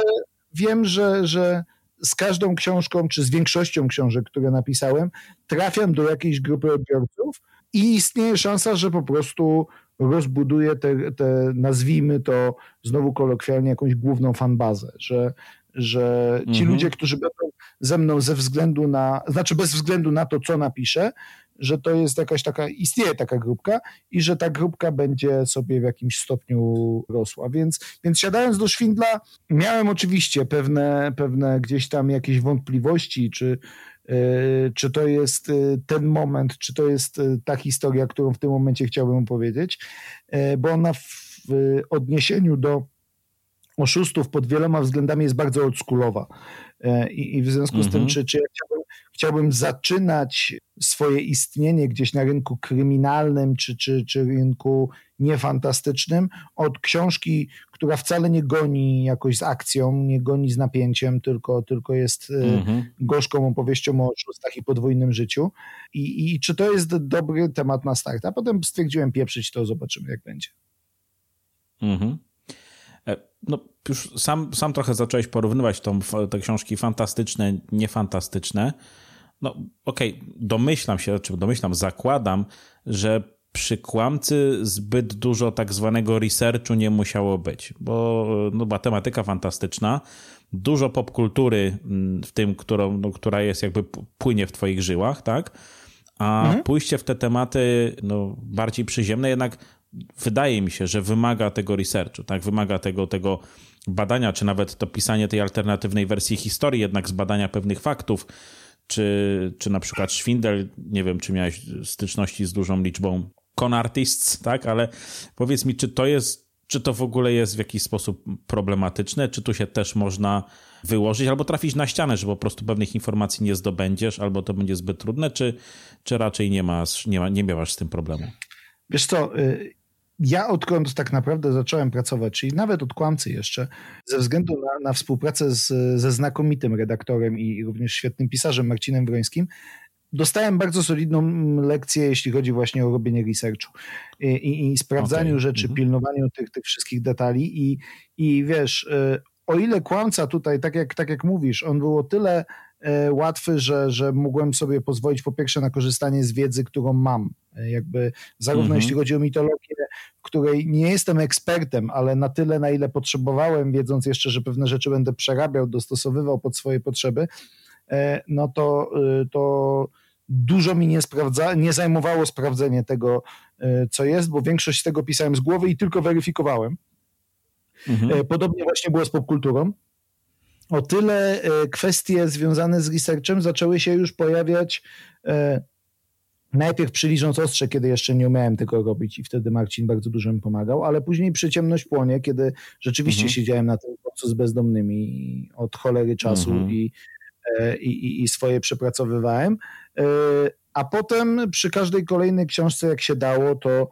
wiem, że, że z każdą książką, czy z większością książek, które napisałem, trafiam do jakiejś grupy odbiorców i istnieje szansa, że po prostu rozbuduje te, te, nazwijmy to znowu kolokwialnie, jakąś główną fanbazę, że, że ci mhm. ludzie, którzy będą ze mną ze względu na, znaczy bez względu na to, co napiszę, że to jest jakaś taka, istnieje taka grupka i że ta grupka będzie sobie w jakimś stopniu rosła. Więc, więc siadając do Szwindla, miałem oczywiście pewne, pewne gdzieś tam jakieś wątpliwości, czy, czy to jest e, ten moment, czy to jest e, ta historia, którą w tym momencie chciałbym opowiedzieć, bo ona w odniesieniu do oszustów pod wieloma względami jest bardzo oldschoolowa. I, i w związku z tym, mhm. czy, czy ja chciałbym, zaczynać swoje istnienie gdzieś na rynku kryminalnym, czy, czy, czy rynku niefantastycznym od książki, która wcale nie goni jakoś z akcją, nie goni z napięciem, tylko, tylko jest mm-hmm. gorzką opowieścią o oszustach i podwójnym życiu. I, I czy to jest dobry temat na start? A potem stwierdziłem pieprzyć to, zobaczymy jak będzie. Mhm. No, już sam, sam trochę zacząłeś porównywać tą, te książki fantastyczne, niefantastyczne. No okej, okay, domyślam się, czy domyślam, zakładam, że przy kłamcy zbyt dużo tak zwanego researchu nie musiało być, bo no, matematyka fantastyczna, dużo popkultury mm, w tym, którą, no, która jest jakby płynie w twoich żyłach, tak? A mhm. pójście w te tematy no, bardziej przyziemne jednak wydaje mi się, że wymaga tego researchu, tak? Wymaga tego, tego badania, czy nawet to pisanie tej alternatywnej wersji historii, jednak z badania pewnych faktów, czy, czy na przykład Schwindel, nie wiem, czy miałeś styczności z dużą liczbą con artists, tak? Ale powiedz mi, czy to jest, czy to w ogóle jest w jakiś sposób problematyczne, czy tu się też można wyłożyć albo trafić na ścianę, że po prostu pewnych informacji nie zdobędziesz, albo to będzie zbyt trudne, czy, czy raczej nie masz, nie, ma, nie z tym problemu? Wiesz co, y, ja odkąd tak naprawdę zacząłem pracować, czyli nawet od kłamcy jeszcze, ze względu na, na współpracę z, ze znakomitym redaktorem i również świetnym pisarzem Marcinem Wrońskim, dostałem bardzo solidną lekcję, jeśli chodzi właśnie o robienie researchu i, i, i sprawdzaniu okay. rzeczy, mhm. pilnowaniu tych, tych wszystkich detali i, i wiesz, y, o ile kłamca tutaj, tak jak, tak jak mówisz, on był o tyle łatwy, że, że mogłem sobie pozwolić po pierwsze na korzystanie z wiedzy, którą mam. E, jakby zarówno mhm. jeśli chodzi o mitologię, w której nie jestem ekspertem, ale na tyle, na ile potrzebowałem, wiedząc jeszcze, że pewne rzeczy będę przerabiał, dostosowywał pod swoje potrzeby, e, no to, to dużo mi nie, sprawdza, nie zajmowało sprawdzenie tego, co jest, bo większość z tego pisałem z głowy i tylko weryfikowałem. Mhm. E, podobnie właśnie było z popkulturą. O tyle e, kwestie związane z researchem zaczęły się już pojawiać e, najpierw przy Liżąc Ostrze, kiedy jeszcze nie umiałem tego robić i wtedy Marcin bardzo dużo mi pomagał, ale później przy Ciemność Płonie, kiedy rzeczywiście mhm. siedziałem na tym chłopcu z bezdomnymi od cholery czasu mhm. i, i, i swoje przepracowywałem. A potem przy każdej kolejnej książce, jak się dało, to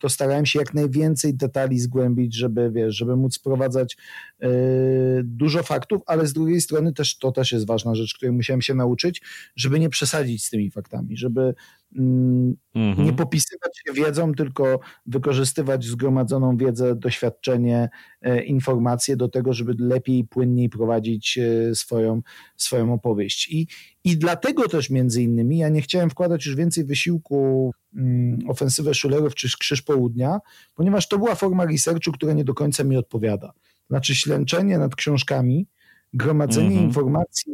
to starałem się jak najwięcej detali zgłębić, żeby, wiesz, żeby móc sprowadzać y, dużo faktów, ale z drugiej strony też to też jest ważna rzecz, której musiałem się nauczyć, żeby nie przesadzić z tymi faktami, żeby mhm. nie popisywać się wiedzą, tylko wykorzystywać zgromadzoną wiedzę, doświadczenie, e, informacje do tego, żeby lepiej, płynniej prowadzić e, swoją, swoją opowieść. I, I dlatego też między innymi ja nie chciałem wkładać już więcej wysiłku mm, ofensywę Szulerów czy Krzyż Południa, ponieważ to była forma researchu, która nie do końca mi odpowiada. Znaczy ślęczenie nad książkami, gromadzenie mm -hmm. informacji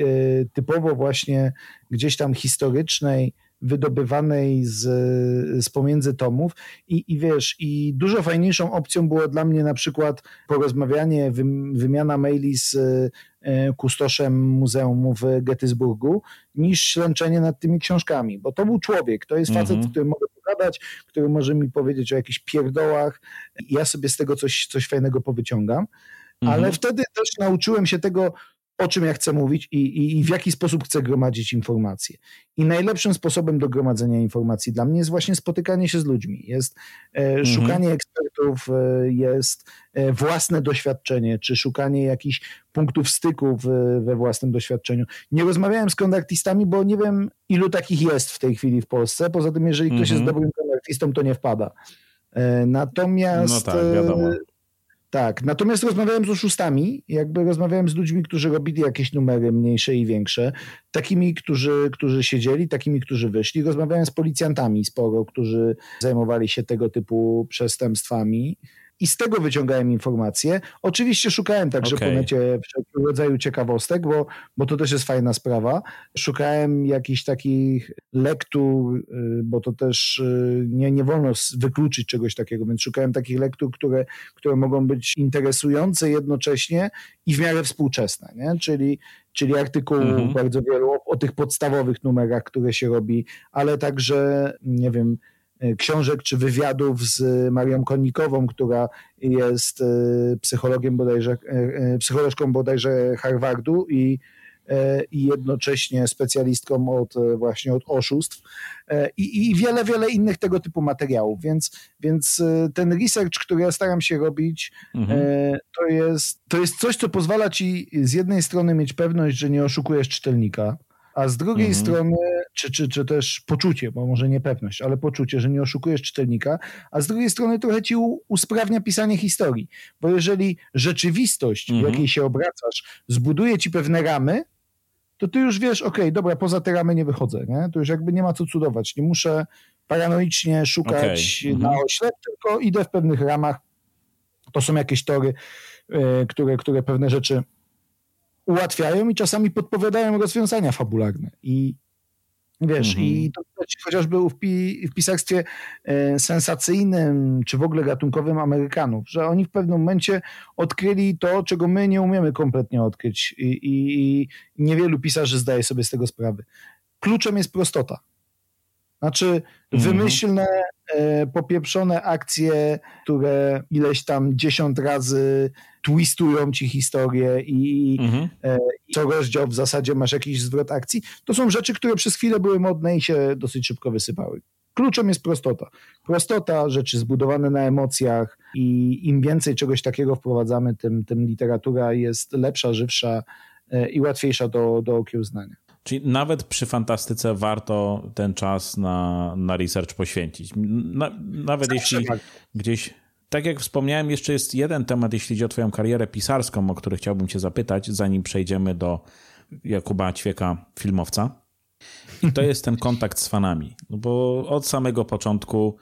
y, typowo właśnie gdzieś tam historycznej, wydobywanej z, z pomiędzy tomów I, i wiesz, i dużo fajniejszą opcją było dla mnie na przykład porozmawianie, wy, wymiana maili z e, kustoszem muzeum w Gettysburgu niż ślęczenie nad tymi książkami, bo to był człowiek, to jest facet, mm -hmm. który mogę pogadać, który może mi powiedzieć o jakichś pierdołach i ja sobie z tego coś, coś fajnego powyciągam, ale mm -hmm. wtedy też nauczyłem się tego, o czym ja chcę mówić i, i, i, w jaki sposób chcę gromadzić informacje. I najlepszym sposobem do gromadzenia informacji dla mnie jest właśnie spotykanie się z ludźmi, jest e, mhm. szukanie ekspertów, e, jest e, własne doświadczenie, czy szukanie jakichś punktów styku w, we własnym doświadczeniu. Nie rozmawiałem z kontaktistami, bo nie wiem, ilu takich jest w tej chwili w Polsce. Poza tym, jeżeli ktoś jest mhm. dobrym kontaktistą, to nie wpada. Natomiast. No tak, wiadomo tak, natomiast rozmawiałem z oszustami, jakby rozmawiałem z ludźmi, którzy robili jakieś numery mniejsze i większe, takimi, którzy, którzy siedzieli, takimi, którzy wyszli. Rozmawiałem z policjantami sporo, którzy zajmowali się tego typu przestępstwami i z tego wyciągałem informacje. Oczywiście szukałem także okay. po necie wszelkiego rodzaju ciekawostek, bo, bo to też jest fajna sprawa. Szukałem jakichś takich lektur, y, bo to też y, nie, nie wolno wykluczyć czegoś takiego, więc szukałem takich lektur, które, które mogą być interesujące jednocześnie i w miarę współczesne, nie? Czyli, czyli artykułów mhm. bardzo wielu o, o tych podstawowych numerach, które się robi, ale także, nie wiem, książek czy wywiadów z Marią Konnikową, która jest e, psychologiem bodajże, e, psycholożką bodajże Harvardu i, i jednocześnie specjalistką od właśnie od oszustw i, i wiele, wiele innych tego typu materiałów, więc, więc ten research, który ja staram się robić, mhm. to, jest, to jest coś, co pozwala ci z jednej strony mieć pewność, że nie oszukujesz czytelnika, a z drugiej mhm. strony, czy, czy, czy też poczucie, bo może nie pewność, ale poczucie, że nie oszukujesz czytelnika, a z drugiej strony trochę ci usprawnia pisanie historii, bo jeżeli rzeczywistość, mhm. w jakiej się obracasz, zbuduje ci pewne ramy, to ty już wiesz, okej, okay, dobra, poza te ramy nie wychodzę, nie? To już jakby nie ma co cudować. Nie muszę paranoicznie szukać okay. na mhm. oślep, tylko idę w pewnych ramach. To są jakieś tory, e, które, które pewne rzeczy ułatwiają i czasami podpowiadają rozwiązania fabularne. I wiesz, mhm. i to chociażby w, pi, w pisarstwie e, sensacyjnym, czy w ogóle gatunkowym Amerykanów, że oni w pewnym momencie odkryli to, czego my nie umiemy kompletnie odkryć i, i, i niewielu pisarzy zdaje sobie z tego sprawę. Kluczem jest prostota. Znaczy, mhm. wymyślne, e, popieprzone akcje, które ileś tam dziesiąt razy twistują ci historię i, mhm. e, co rozdział w zasadzie masz jakiś zwrot akcji. To są rzeczy, które przez chwilę były modne i się dosyć szybko wysypały. Kluczem jest prostota. Prostota, rzeczy zbudowane na emocjach i im więcej czegoś takiego wprowadzamy, tym, tym literatura jest lepsza, żywsza e, i łatwiejsza do, do okiełznania. Czyli nawet przy fantastyce warto ten czas na, na research poświęcić. Na, nawet Zawsze jeśli tak. gdzieś. Tak jak wspomniałem, jeszcze jest jeden temat, jeśli chodzi o Twoją karierę pisarską, o który chciałbym Cię zapytać, zanim przejdziemy do Jakuba Ćwieka, filmowca. I to jest ten kontakt z fanami. No bo od samego początku,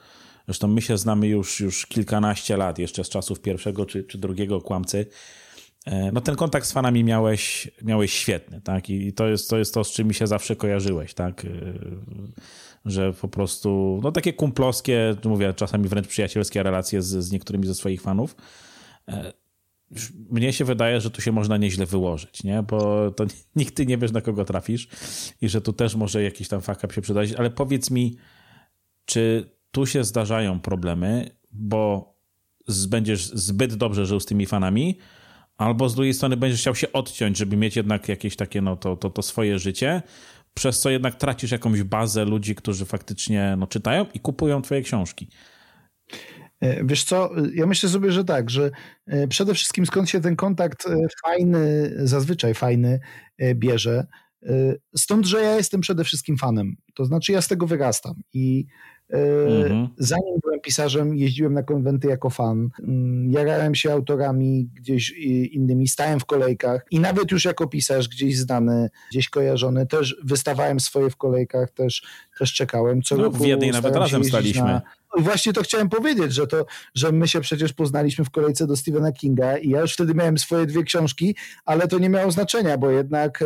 zresztą my się znamy już, już kilkanaście lat, jeszcze z czasów pierwszego czy, czy drugiego kłamcy. E, no ten kontakt z fanami miałeś, miałeś świetny, tak? I to jest, to jest to, z czym mi się zawsze kojarzyłeś, tak? Że po prostu, no takie kumplowskie, mówię, czasami wręcz przyjacielskie relacje z, z niektórymi ze swoich fanów. E, mnie się wydaje, że tu się można nieźle wyłożyć, nie? Bo to nigdy nie wiesz, na kogo trafisz i że tu też może jakiś tam fuck up się przydać, ale powiedz mi, czy tu się zdarzają problemy, bo będziesz zbyt dobrze żył z tymi fanami, albo z drugiej strony będziesz chciał się odciąć, żeby mieć jednak jakieś takie, no to, to, to swoje życie, przez co jednak tracisz jakąś bazę ludzi, którzy faktycznie no, czytają i kupują twoje książki. E, wiesz co, ja myślę sobie, że tak, że e, przede wszystkim skąd się ten kontakt e, fajny, zazwyczaj fajny bierze, stąd, że ja jestem przede wszystkim fanem. To znaczy ja z tego wyrastam i Mhm. Zanim byłem pisarzem, jeździłem na konwenty jako fan. Mm, jarałem się autorami gdzieś innymi, stałem w kolejkach i nawet już jako pisarz gdzieś znany, gdzieś kojarzony, też wystawałem swoje w kolejkach, też, też czekałem. Co no, roku w jednej nawet razem staliśmy. Na... No I właśnie to chciałem powiedzieć, że to, że my się przecież poznaliśmy w kolejce do Stephena Kinga i ja już wtedy miałem swoje dwie książki, ale to nie miało znaczenia, bo jednak e,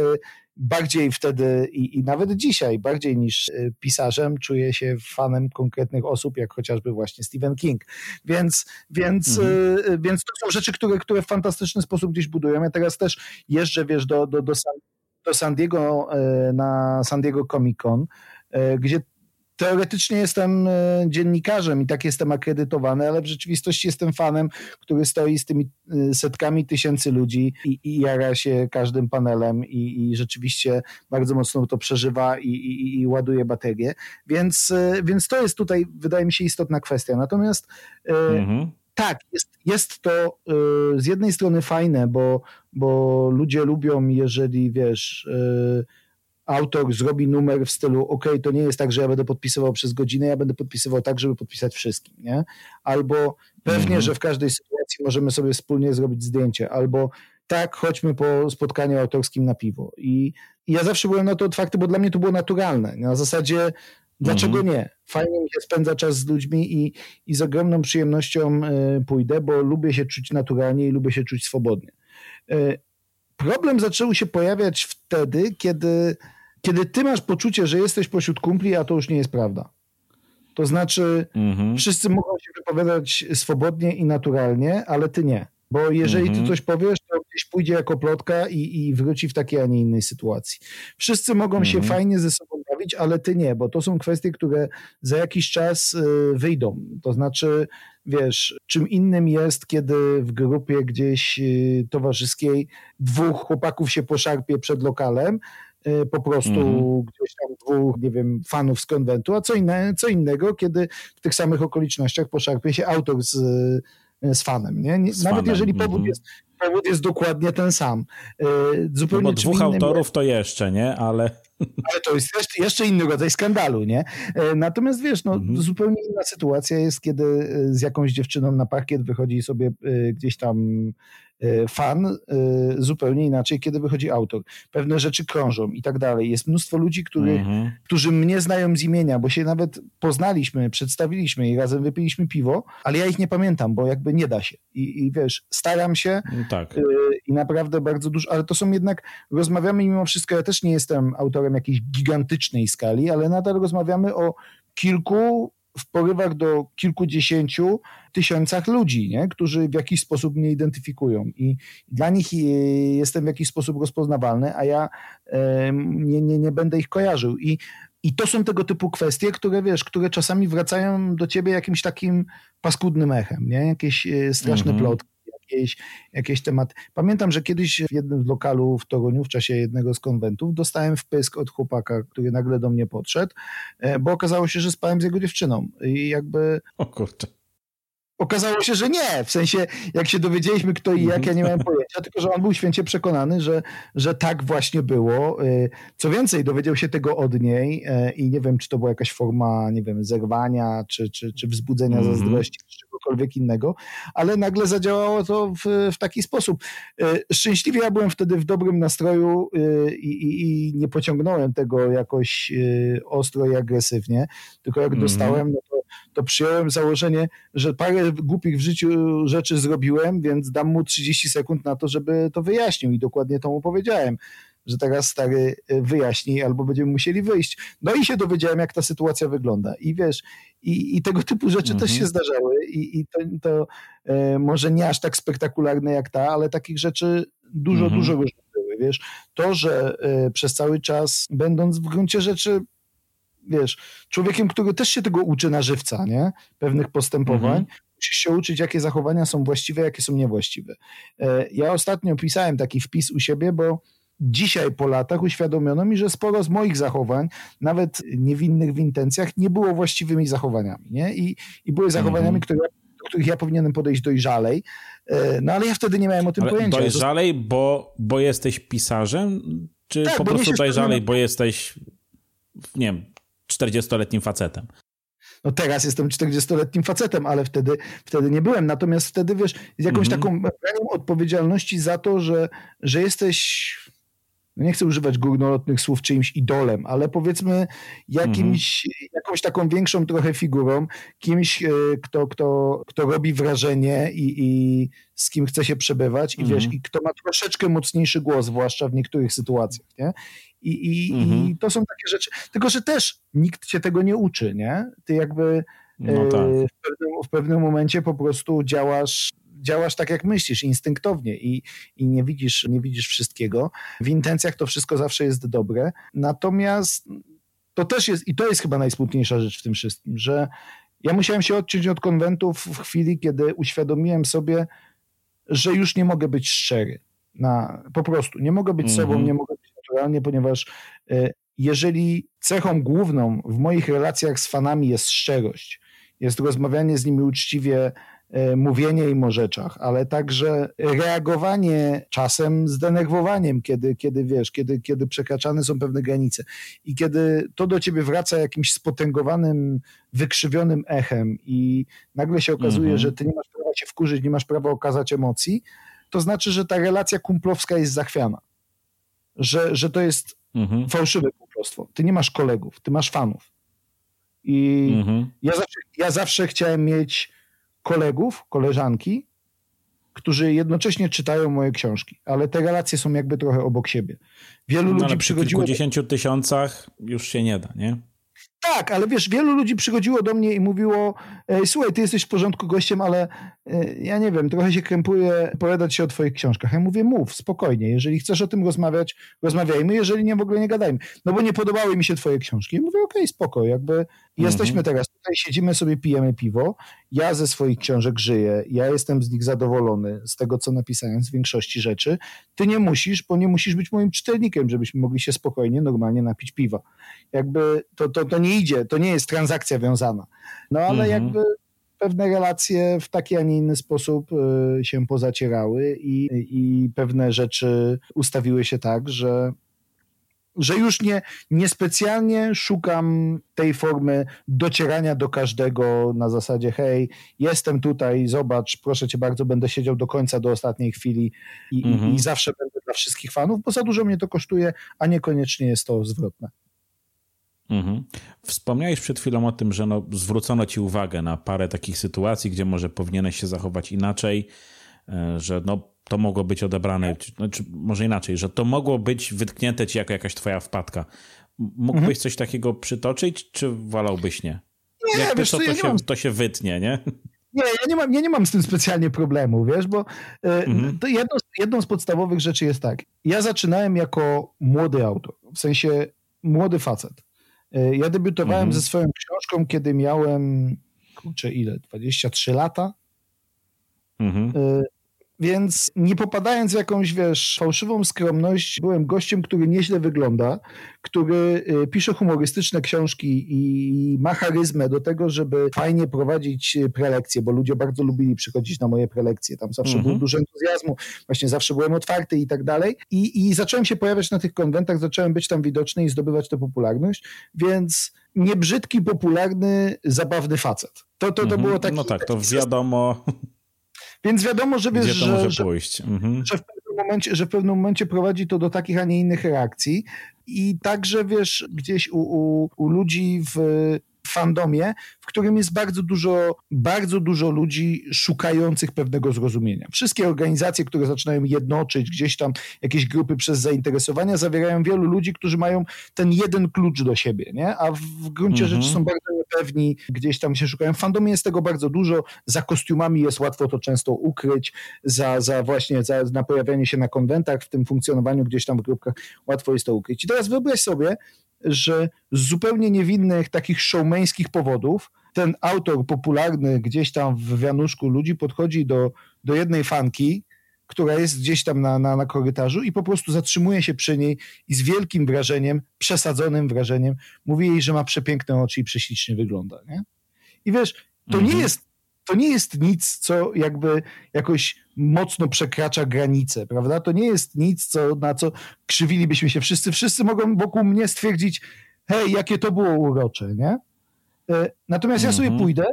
bardziej wtedy i, i, nawet dzisiaj, bardziej niż e, pisarzem, czuję się fanem konkretnych osób, jak chociażby właśnie Stephen King. Więc, więc, mhm. E, więc to są rzeczy, które, które w fantastyczny sposób gdzieś budują. Ja teraz też jeżdżę, wiesz, do, do, do, San, do San Diego e, na San Diego Comic Con, gdzie teoretycznie jestem e, dziennikarzem i tak jestem akredytowany, ale w rzeczywistości jestem fanem, który stoi z tymi e, setkami tysięcy ludzi i, i jara się każdym panelem i, i rzeczywiście bardzo mocno to przeżywa i, i, i ładuje baterię. Więc, e, więc to jest tutaj, wydaje mi się, istotna kwestia. Natomiast mhm. tak, jest, jest to z jednej strony fajne, bo, bo ludzie lubią, jeżeli wiesz autor zrobi numer w stylu, ok, to nie jest tak, że ja będę podpisywał przez godzinę, ja będę podpisywał tak, żeby podpisać wszystkim, nie? Albo pewnie, mhm. że w każdej sytuacji możemy sobie wspólnie zrobić zdjęcie, albo tak, chodźmy po spotkaniu autorskim na piwo. I, i ja zawsze byłem na to otwarty, bo dla mnie to było naturalne. Na zasadzie, dlaczego mhm. nie? Fajnie mi się spędza czas z ludźmi i, i z ogromną przyjemnością y, pójdę, bo lubię się czuć naturalnie i lubię się czuć swobodnie. Y, problem zaczął się pojawiać wtedy, kiedy kiedy ty masz poczucie, że jesteś pośród kumpli, a to już nie jest prawda. To znaczy, mhm. wszyscy mogą się wypowiadać swobodnie i naturalnie, ale ty nie. Bo jeżeli mhm. ty coś powiesz, to gdzieś pójdzie jako plotka i, i wróci w takiej, a nie innej sytuacji. Wszyscy mogą mhm. się fajnie ze sobą bawić, ale ty nie, bo to są kwestie, które za jakiś czas y, wyjdą. To znaczy, wiesz, czym innym jest, kiedy w grupie gdzieś y, towarzyskiej dwóch chłopaków się poszarpie przed lokalem, po prostu mm. gdzieś tam dwóch, nie wiem, fanów z konwentu, a co, inne, co innego, kiedy w tych samych okolicznościach poszarpie się autor z, z fanem. Nie? Z Nawet fanem. jeżeli powód, mm. jest, powód jest dokładnie ten sam. Y, zupełnie no bo dwóch autorów to jeszcze, nie? Ale... Ale to jest jeszcze, jeszcze inny rodzaj skandalu, nie? Y, natomiast wiesz, no, mhm. zupełnie inna sytuacja jest, kiedy z jakąś dziewczyną na parkiet wychodzi sobie gdzieś tam fan e, zupełnie inaczej, kiedy wychodzi autor. Pewne rzeczy krążą i tak dalej. Jest mnóstwo ludzi, który, mhm. którzy mnie znają z imienia, bo się nawet poznaliśmy, przedstawiliśmy i razem wypiliśmy piwo, ale ja ich nie pamiętam, bo jakby nie da się. I, i wiesz, staram się no tak. i naprawdę bardzo dużo, ale to są jednak, rozmawiamy mimo wszystko, ja też nie jestem autorem jakiejś gigantycznej skali, ale nadal rozmawiamy o kilku w porywach do kilkudziesięciu tysiącach ludzi, nie? którzy w jakiś sposób mnie identyfikują i dla nich e, jestem w jakiś sposób rozpoznawalny, a ja nie, nie, nie będę ich kojarzył. I, i to są tego typu kwestie, które wiesz, które czasami wracają do ciebie jakimś takim paskudnym echem, nie? Jakieś e, straszne mm -hmm. plotki jakieś, jakieś tematy. Pamiętam, że kiedyś w jednym z lokalu w Toruniu w czasie jednego z konwentów dostałem wpysk od chłopaka, który nagle do mnie podszedł, e, bo okazało się, że spałem z jego dziewczyną i jakby... O kurczę. Okazało się, że nie. W sensie, jak się dowiedzieliśmy kto i jak, ja nie miałem pojęcia, tylko że on był święcie przekonany, że, że tak właśnie było. Y, co więcej, dowiedział się tego od niej y, i nie wiem, czy to była jakaś forma, nie wiem, zerwania, czy, czy, czy wzbudzenia mm -hmm. zazdrości, czy czegokolwiek innego, ale nagle zadziałało to w, w taki sposób. Y, szczęśliwie ja byłem wtedy w dobrym nastroju i, i, i nie pociągnąłem tego jakoś ostro i agresywnie, tylko jak mm -hmm. dostałem, no to to przyjąłem założenie, że parę głupich w życiu rzeczy zrobiłem, więc dam mu 30 sekund na to, żeby to wyjaśnił i dokładnie to mu powiedziałem że teraz stary y, wyjaśni, albo będziemy musieli wyjść. No i się dowiedziałem, jak ta sytuacja wygląda. I wiesz, i, i tego typu rzeczy też się mhm. zdarzały i, i to, to e, może nie aż tak spektakularne jak ta, ale takich rzeczy dużo, mhm. dużo różnych były, wiesz. To, że e, przez cały czas, będąc w gruncie rzeczy wiesz, człowiekiem, który też się tego uczy na żywca, nie? Pewnych postępowań. Mhm. Musisz się uczyć, jakie zachowania są właściwe, jakie są niewłaściwe. E, ja ostatnio pisałem taki wpis u siebie, bo dzisiaj po latach uświadomiono mi, że sporo z moich zachowań, nawet niewinnych w intencjach, nie było właściwymi zachowaniami, nie? I, i były zachowaniami, mhm. które do których ja powinienem podejść dojrzalej. E, no ale ja wtedy nie miałem o tym ale pojęcia. Dojrzalej, bo, bo jesteś pisarzem? Czy tak, po prostu dojrzalej, bo jesteś, nie wiem, 40-letnim facetem. No teraz jestem 40-letnim facetem, ale wtedy, wtedy nie byłem. Natomiast wtedy, wiesz, z jakąś mm -hmm. taką odpowiedzialności za to, że, że jesteś nie chcę używać górnolotnych słów czyimś idolem, ale powiedzmy jakimś, -hmm. jakąś taką większą trochę figurą, kimś, e, kto, kto, kto robi wrażenie i, i z kim chce się przebywać i -hmm. wiesz, i kto ma troszeczkę mocniejszy głos, zwłaszcza w niektórych sytuacjach, nie? I, i, mhm. I to są takie rzeczy. Tylko, że też nikt cię tego nie uczy, nie? Ty jakby no e, tak. w, pewnym, w pewnym momencie po prostu działasz działasz tak, jak myślisz, instynktownie i, i nie, widzisz, nie widzisz wszystkiego. W intencjach to wszystko zawsze jest dobre. Natomiast to też jest, i to jest chyba najsmutniejsza rzecz w tym wszystkim, że ja musiałem się odciąć od konwentów w chwili, kiedy uświadomiłem sobie, że już nie mogę być szczery. Na, po prostu nie mogę być mm -hmm. sobą, nie mogę być naturalnie, ponieważ e, jeżeli cechą główną w moich relacjach z fanami jest szczerość, jest rozmawianie z nimi uczciwie, mówienie im o rzeczach, ale także reagowanie czasem zdenerwowaniem, kiedy, kiedy wiesz, kiedy, kiedy przekraczane są pewne granice i kiedy to do ciebie wraca jakimś spotęgowanym, wykrzywionym echem i nagle się okazuje, -hmm. że ty nie masz prawa się wkurzyć, nie masz prawa okazać emocji, to znaczy, że ta relacja kumplowska jest zachwiana że, że to jest mhm. fałszywe kumplostwo. Ty nie masz kolegów, ty masz fanów. I mhm. ja, zawsze, ja zawsze chciałem mieć kolegów, koleżanki, którzy jednocześnie czytają moje książki, ale te relacje są jakby trochę obok siebie. Wielu no, ludzi przychodziło... Po dziesięciu tysiącach już się nie da, nie? Tak, ale wiesz, wielu ludzi przychodziło do mnie i mówiło, słuchaj, ty jesteś w porządku gościem, ale e, ja nie wiem, trochę się krępuję opowiadać się o twoich książkach. Ja mówię, mów, spokojnie, jeżeli chcesz o tym rozmawiać, rozmawiajmy, jeżeli nie, w ogóle nie gadajmy. No bo nie podobały mi się twoje książki. I mówię, okej, okay, spoko, jakby. Jesteśmy teraz tutaj, siedzimy sobie, pijemy piwo, ja ze swoich książek żyję, ja jestem z nich zadowolony, z tego, co napisałem, z większości rzeczy. Ty nie musisz, bo nie musisz być moim czytelnikiem, żebyśmy mogli się spokojnie, normalnie napić piwa. Jakby to, to, to nie idzie, to nie jest transakcja wiązana. No ale mhm. jakby pewne relacje w taki, a nie inny sposób y, się pozacierały i, i pewne rzeczy ustawiły się tak, że że już nie, niespecjalnie szukam tej formy docierania do każdego na zasadzie hej, jestem tutaj, zobacz, proszę cię bardzo, będę siedział do końca, do ostatniej chwili i, mhm. i, i zawsze będę dla wszystkich fanów, bo za dużo mnie to kosztuje, a niekoniecznie jest to zwrotne. Mhm. Wspomniałeś przed chwilą o tym, że no, zwrócono ci uwagę na parę takich sytuacji, gdzie może powinieneś się zachować inaczej, e, że no, to mogło być odebrane, znaczy, może inaczej, że to mogło być wytknięte ci jako jakaś twoja wpadka. Mógłbyś mhm. coś takiego przytoczyć, czy wolałbyś nie? Nie, Jak wiesz, to, to, ja się, mam... to się wytnie, nie? Nie, ja nie, mam, ja nie mam z tym specjalnie problemu, wiesz, bo e, mhm. to jedno, jedną z podstawowych rzeczy jest tak. Ja zaczynałem jako młody autor, w sensie młody facet. E, ja debiutowałem mhm. ze swoją książką, kiedy miałem, kurczę, ile? 23 lata. Mhm. Więc nie popadając w jakąś, wiesz, fałszywą skromność, byłem gościem, który nieźle wygląda, który y, pisze humorystyczne książki i ma charyzmę do tego, żeby fajnie prowadzić y, prelekcje, bo ludzie bardzo lubili przychodzić na moje prelekcje. Tam zawsze mhm. było dużo entuzjazmu, właśnie zawsze byłem otwarty i tak dalej. I, I zacząłem się pojawiać na tych konwentach, zacząłem być tam widoczny i zdobywać tę popularność, więc niebrzydki, popularny, zabawny facet. To, to, to mhm. było takie... No tak, to wiadomo... Więc wiadomo, że wiesz, Gdzie to może że, pójść. Mhm. Że, w pewnym momencie, że w pewnym momencie prowadzi to do takich, a nie innych reakcji. I także wiesz, gdzieś u, u, u ludzi w fandomie, którym jest bardzo dużo, bardzo dużo ludzi szukających pewnego zrozumienia. Wszystkie organizacje, które zaczynają jednoczyć gdzieś tam jakieś grupy przez zainteresowania, zawierają wielu ludzi, którzy mają ten jeden klucz do siebie, nie? a w gruncie mhm. rzeczy są bardzo niepewni, gdzieś tam się szukają. W fandomie jest tego bardzo dużo, za kostiumami jest łatwo to często ukryć, za, za właśnie za, na pojawianie się na konwentach, w tym funkcjonowaniu gdzieś tam w grupkach łatwo jest to ukryć. I teraz wyobraź sobie, że z zupełnie niewinnych takich showmeńskich powodów ten autor popularny gdzieś tam w wianuszku ludzi podchodzi do, do jednej fanki, która jest gdzieś tam na, na, na korytarzu i po prostu zatrzymuje się przy niej i z wielkim wrażeniem, przesadzonym wrażeniem mówi jej, że ma przepiękne oczy i prześlicznie wygląda. Nie? I wiesz, to mhm. nie jest to nie jest nic, co jakby jakoś mocno przekracza granice, prawda? To nie jest nic, co, na co krzywilibyśmy się wszyscy. Wszyscy mogą wokół mnie stwierdzić, hej, jakie to było urocze, nie? E, natomiast ja sobie mhm. pójdę,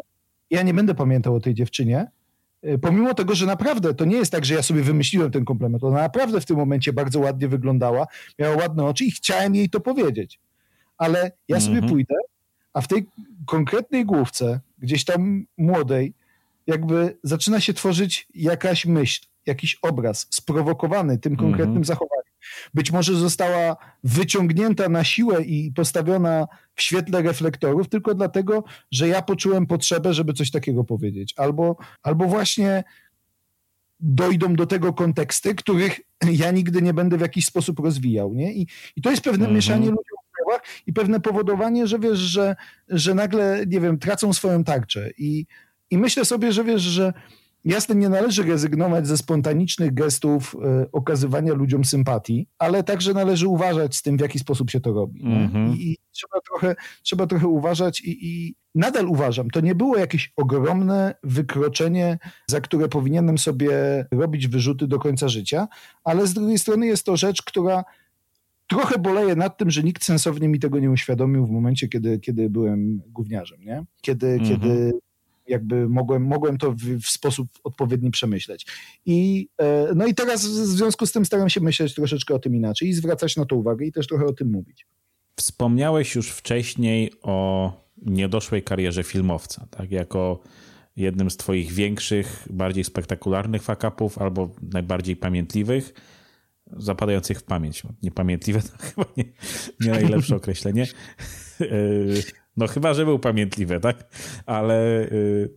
ja nie będę pamiętał o tej dziewczynie, e, pomimo tego, że naprawdę to nie jest tak, że ja sobie wymyśliłem ten komplement, ona naprawdę w tym momencie bardzo ładnie wyglądała, miała ładne oczy i chciałem jej to powiedzieć. Ale ja sobie mhm. pójdę, a w tej konkretnej główce, gdzieś tam młodej, jakby zaczyna się tworzyć jakaś myśl, jakiś obraz sprowokowany tym konkretnym -hmm. zachowaniem. Być może została wyciągnięta na siłę i postawiona w świetle reflektorów tylko dlatego, że ja poczułem potrzebę, żeby coś takiego powiedzieć. Albo, albo właśnie dojdą do tego konteksty, których ja nigdy nie będę w jakiś sposób rozwijał. Nie? I, i to jest pewne -hmm. mieszanie ludzi i pewne powodowanie, że wiesz, że, że nagle, nie wiem, tracą swoją tarczę. I, i myślę sobie, że wiesz, że jasne nie należy rezygnować ze spontanicznych gestów y, okazywania ludziom sympatii, ale także należy uważać z tym, w jaki sposób się to robi. Mm -hmm. I, I, trzeba trochę, trzeba trochę uważać i, i nadal uważam, to nie było jakieś ogromne wykroczenie, za które powinienem sobie robić wyrzuty do końca życia, ale z drugiej strony jest to rzecz, która trochę boleje nad tym, że nikt sensownie mi tego nie uświadomił w momencie, kiedy, kiedy byłem gówniarzem, nie? Kiedy, kiedy jakby mogłem, mogłem to w, w, sposób odpowiedni przemyśleć. I, e, no i teraz w związku z tym staram się myśleć troszeczkę o tym inaczej i zwracać na to uwagę i też trochę o tym mówić. Wspomniałeś już wcześniej o niedoszłej karierze filmowca, tak? Jako jednym z twoich większych, bardziej spektakularnych fakapów albo najbardziej pamiętliwych, zapadających w pamięć. Niepamiętliwe to chyba nie, nie najlepsze określenie. No chyba, że był pamiętliwy, tak? Ale yy,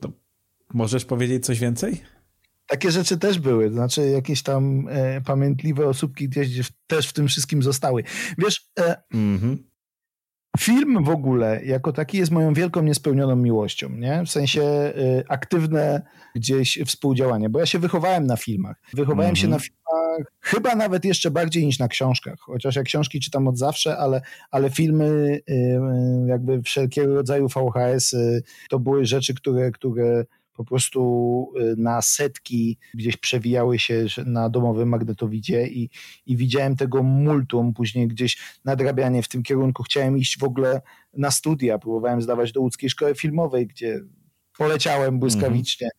możesz powiedzieć coś więcej? Takie rzeczy też były, znaczy jakieś tam e, pamiętliwe osóbki gdzieś też w tym wszystkim zostały. Wiesz, e, mm -hmm. Film w ogóle jako taki jest moją wielką niespełnioną miłością, nie? W sensie e, aktywne gdzieś współdziałanie, bo ja się wychowałem na filmach. Wychowałem mm -hmm. się na filmach chyba nawet jeszcze bardziej niż na książkach, chociaż ja książki czytam od zawsze, ale, ale filmy, y, jakby wszelkiego rodzaju VHS, -y, to były rzeczy, które, które po prostu y, na setki gdzieś przewijały się na domowym magnetowidzie i, i widziałem tego multum, później gdzieś nadrabianie w tym kierunku. Chciałem iść w ogóle na studia, próbowałem zdawać do łódzkiej szkoły filmowej, gdzie poleciałem błyskawicznie,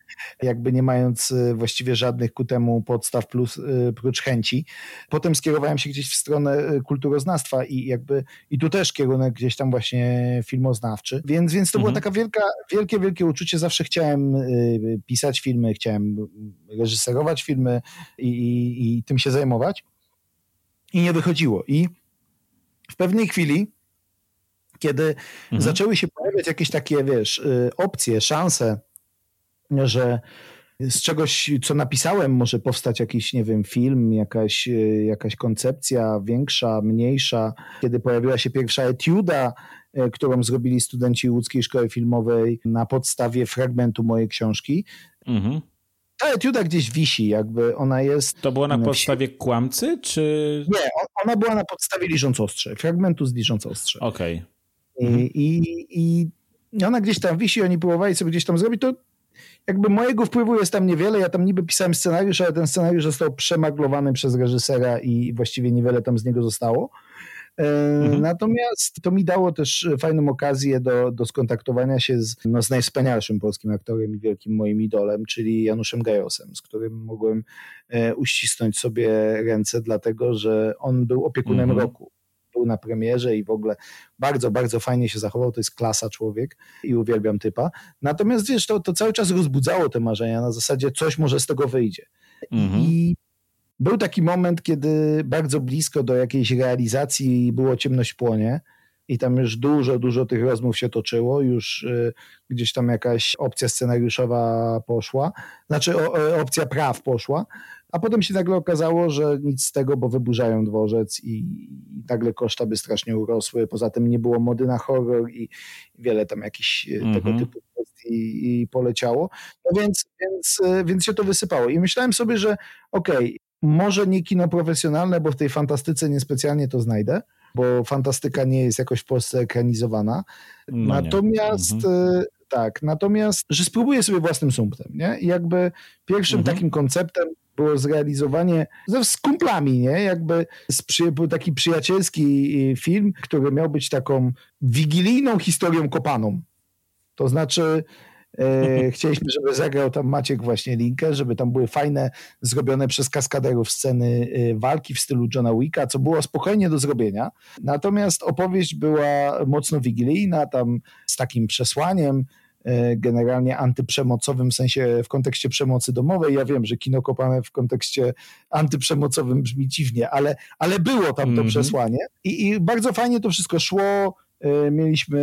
jakby nie mając y, właściwie żadnych ku temu podstaw plus y, prócz chęci. Potem skierowałem się gdzieś w stronę y, kulturoznawstwa i jakby i tu też kierunek gdzieś tam właśnie filmoznawczy. Więc, więc to mhm. była taka wielka, wielkie, wielkie uczucie. Zawsze chciałem pisać filmy, chciałem reżyserować filmy i, i, i tym się zajmować. I nie wychodziło. I w pewnej chwili kiedy mhm. zaczęły się pojawiać jakieś takie, wiesz, y, opcje, szanse, że z czegoś, co napisałem, może powstać jakiś, nie wiem, film, jakaś, y, jakaś koncepcja większa, mniejsza. Kiedy pojawiła się pierwsza etiuda, y, którą zrobili studenci łódzkiej szkoły filmowej na podstawie fragmentu mojej książki. Mhm. Ta etiuda gdzieś wisi, jakby ona jest... To była na podstawie kłamcy, czy... Nie, ona była na podstawie Liżąc Ostrze, fragmentu z Liżąc Ostrze. Okej. Okay. Mhm. I, I ona gdzieś tam wisi, oni próbowali sobie gdzieś tam zrobić, to jakby mojego wpływu jest tam niewiele. Ja tam niby pisałem scenariusz, ale ten scenariusz został przemaglowany przez reżysera i właściwie niewiele tam z niego zostało. E, mhm. Natomiast to mi dało też fajną okazję do, do skontaktowania się z, no, z najwspanialszym polskim aktorem i wielkim moim idolem, czyli Januszem Gajosem, z którym mogłem e, uścisnąć sobie ręce, dlatego że on był opiekunem mhm. roku był na premierze i w ogóle bardzo, bardzo fajnie się zachował. To jest klasa człowiek i uwielbiam typa. Natomiast wiesz, to, to cały czas rozbudzało te marzenia na zasadzie coś może z tego wyjdzie. Mhm. I był taki moment, kiedy bardzo blisko do jakiejś realizacji było ciemność płonie i tam już dużo, dużo tych rozmów się toczyło, już y, gdzieś tam jakaś opcja scenariuszowa poszła, znaczy o, opcja praw poszła, a potem się nagle okazało, że nic z tego, bo wyburzają dworzec i, i nagle koszta by strasznie urosły. Poza tym nie było mody na horror i wiele tam jakichś mm -hmm. tego mhm. typu kwestii i poleciało. No więc, więc, e, więc się to wysypało. I myślałem sobie, że okej, okay, może nie kino profesjonalne, bo w tej fantastyce niespecjalnie to znajdę, bo fantastyka nie jest jakoś w Polsce ekranizowana. No natomiast mhm. tak, natomiast, że spróbuję sobie własnym sumptem, nie? I jakby pierwszym mhm. takim konceptem było zrealizowanie ze, z kumplami, nie? Jakby przy, był taki przyjacielski y, film, który miał być taką wigilijną historią kopaną. To znaczy e, chcieliśmy, żeby zagrał tam Maciek właśnie linkę, żeby tam były fajne, zrobione przez kaskaderów sceny y, walki w stylu Johna Wicka, co było spokojnie do zrobienia. Natomiast opowieść była mocno wigilijna, tam z takim przesłaniem, generalnie antyprzemocowym, w sensie w kontekście przemocy domowej. Ja wiem, że kino kopane w kontekście antyprzemocowym brzmi dziwnie, ale, ale było tam to mm -hmm. przesłanie I, i bardzo fajnie to wszystko szło. E, mieliśmy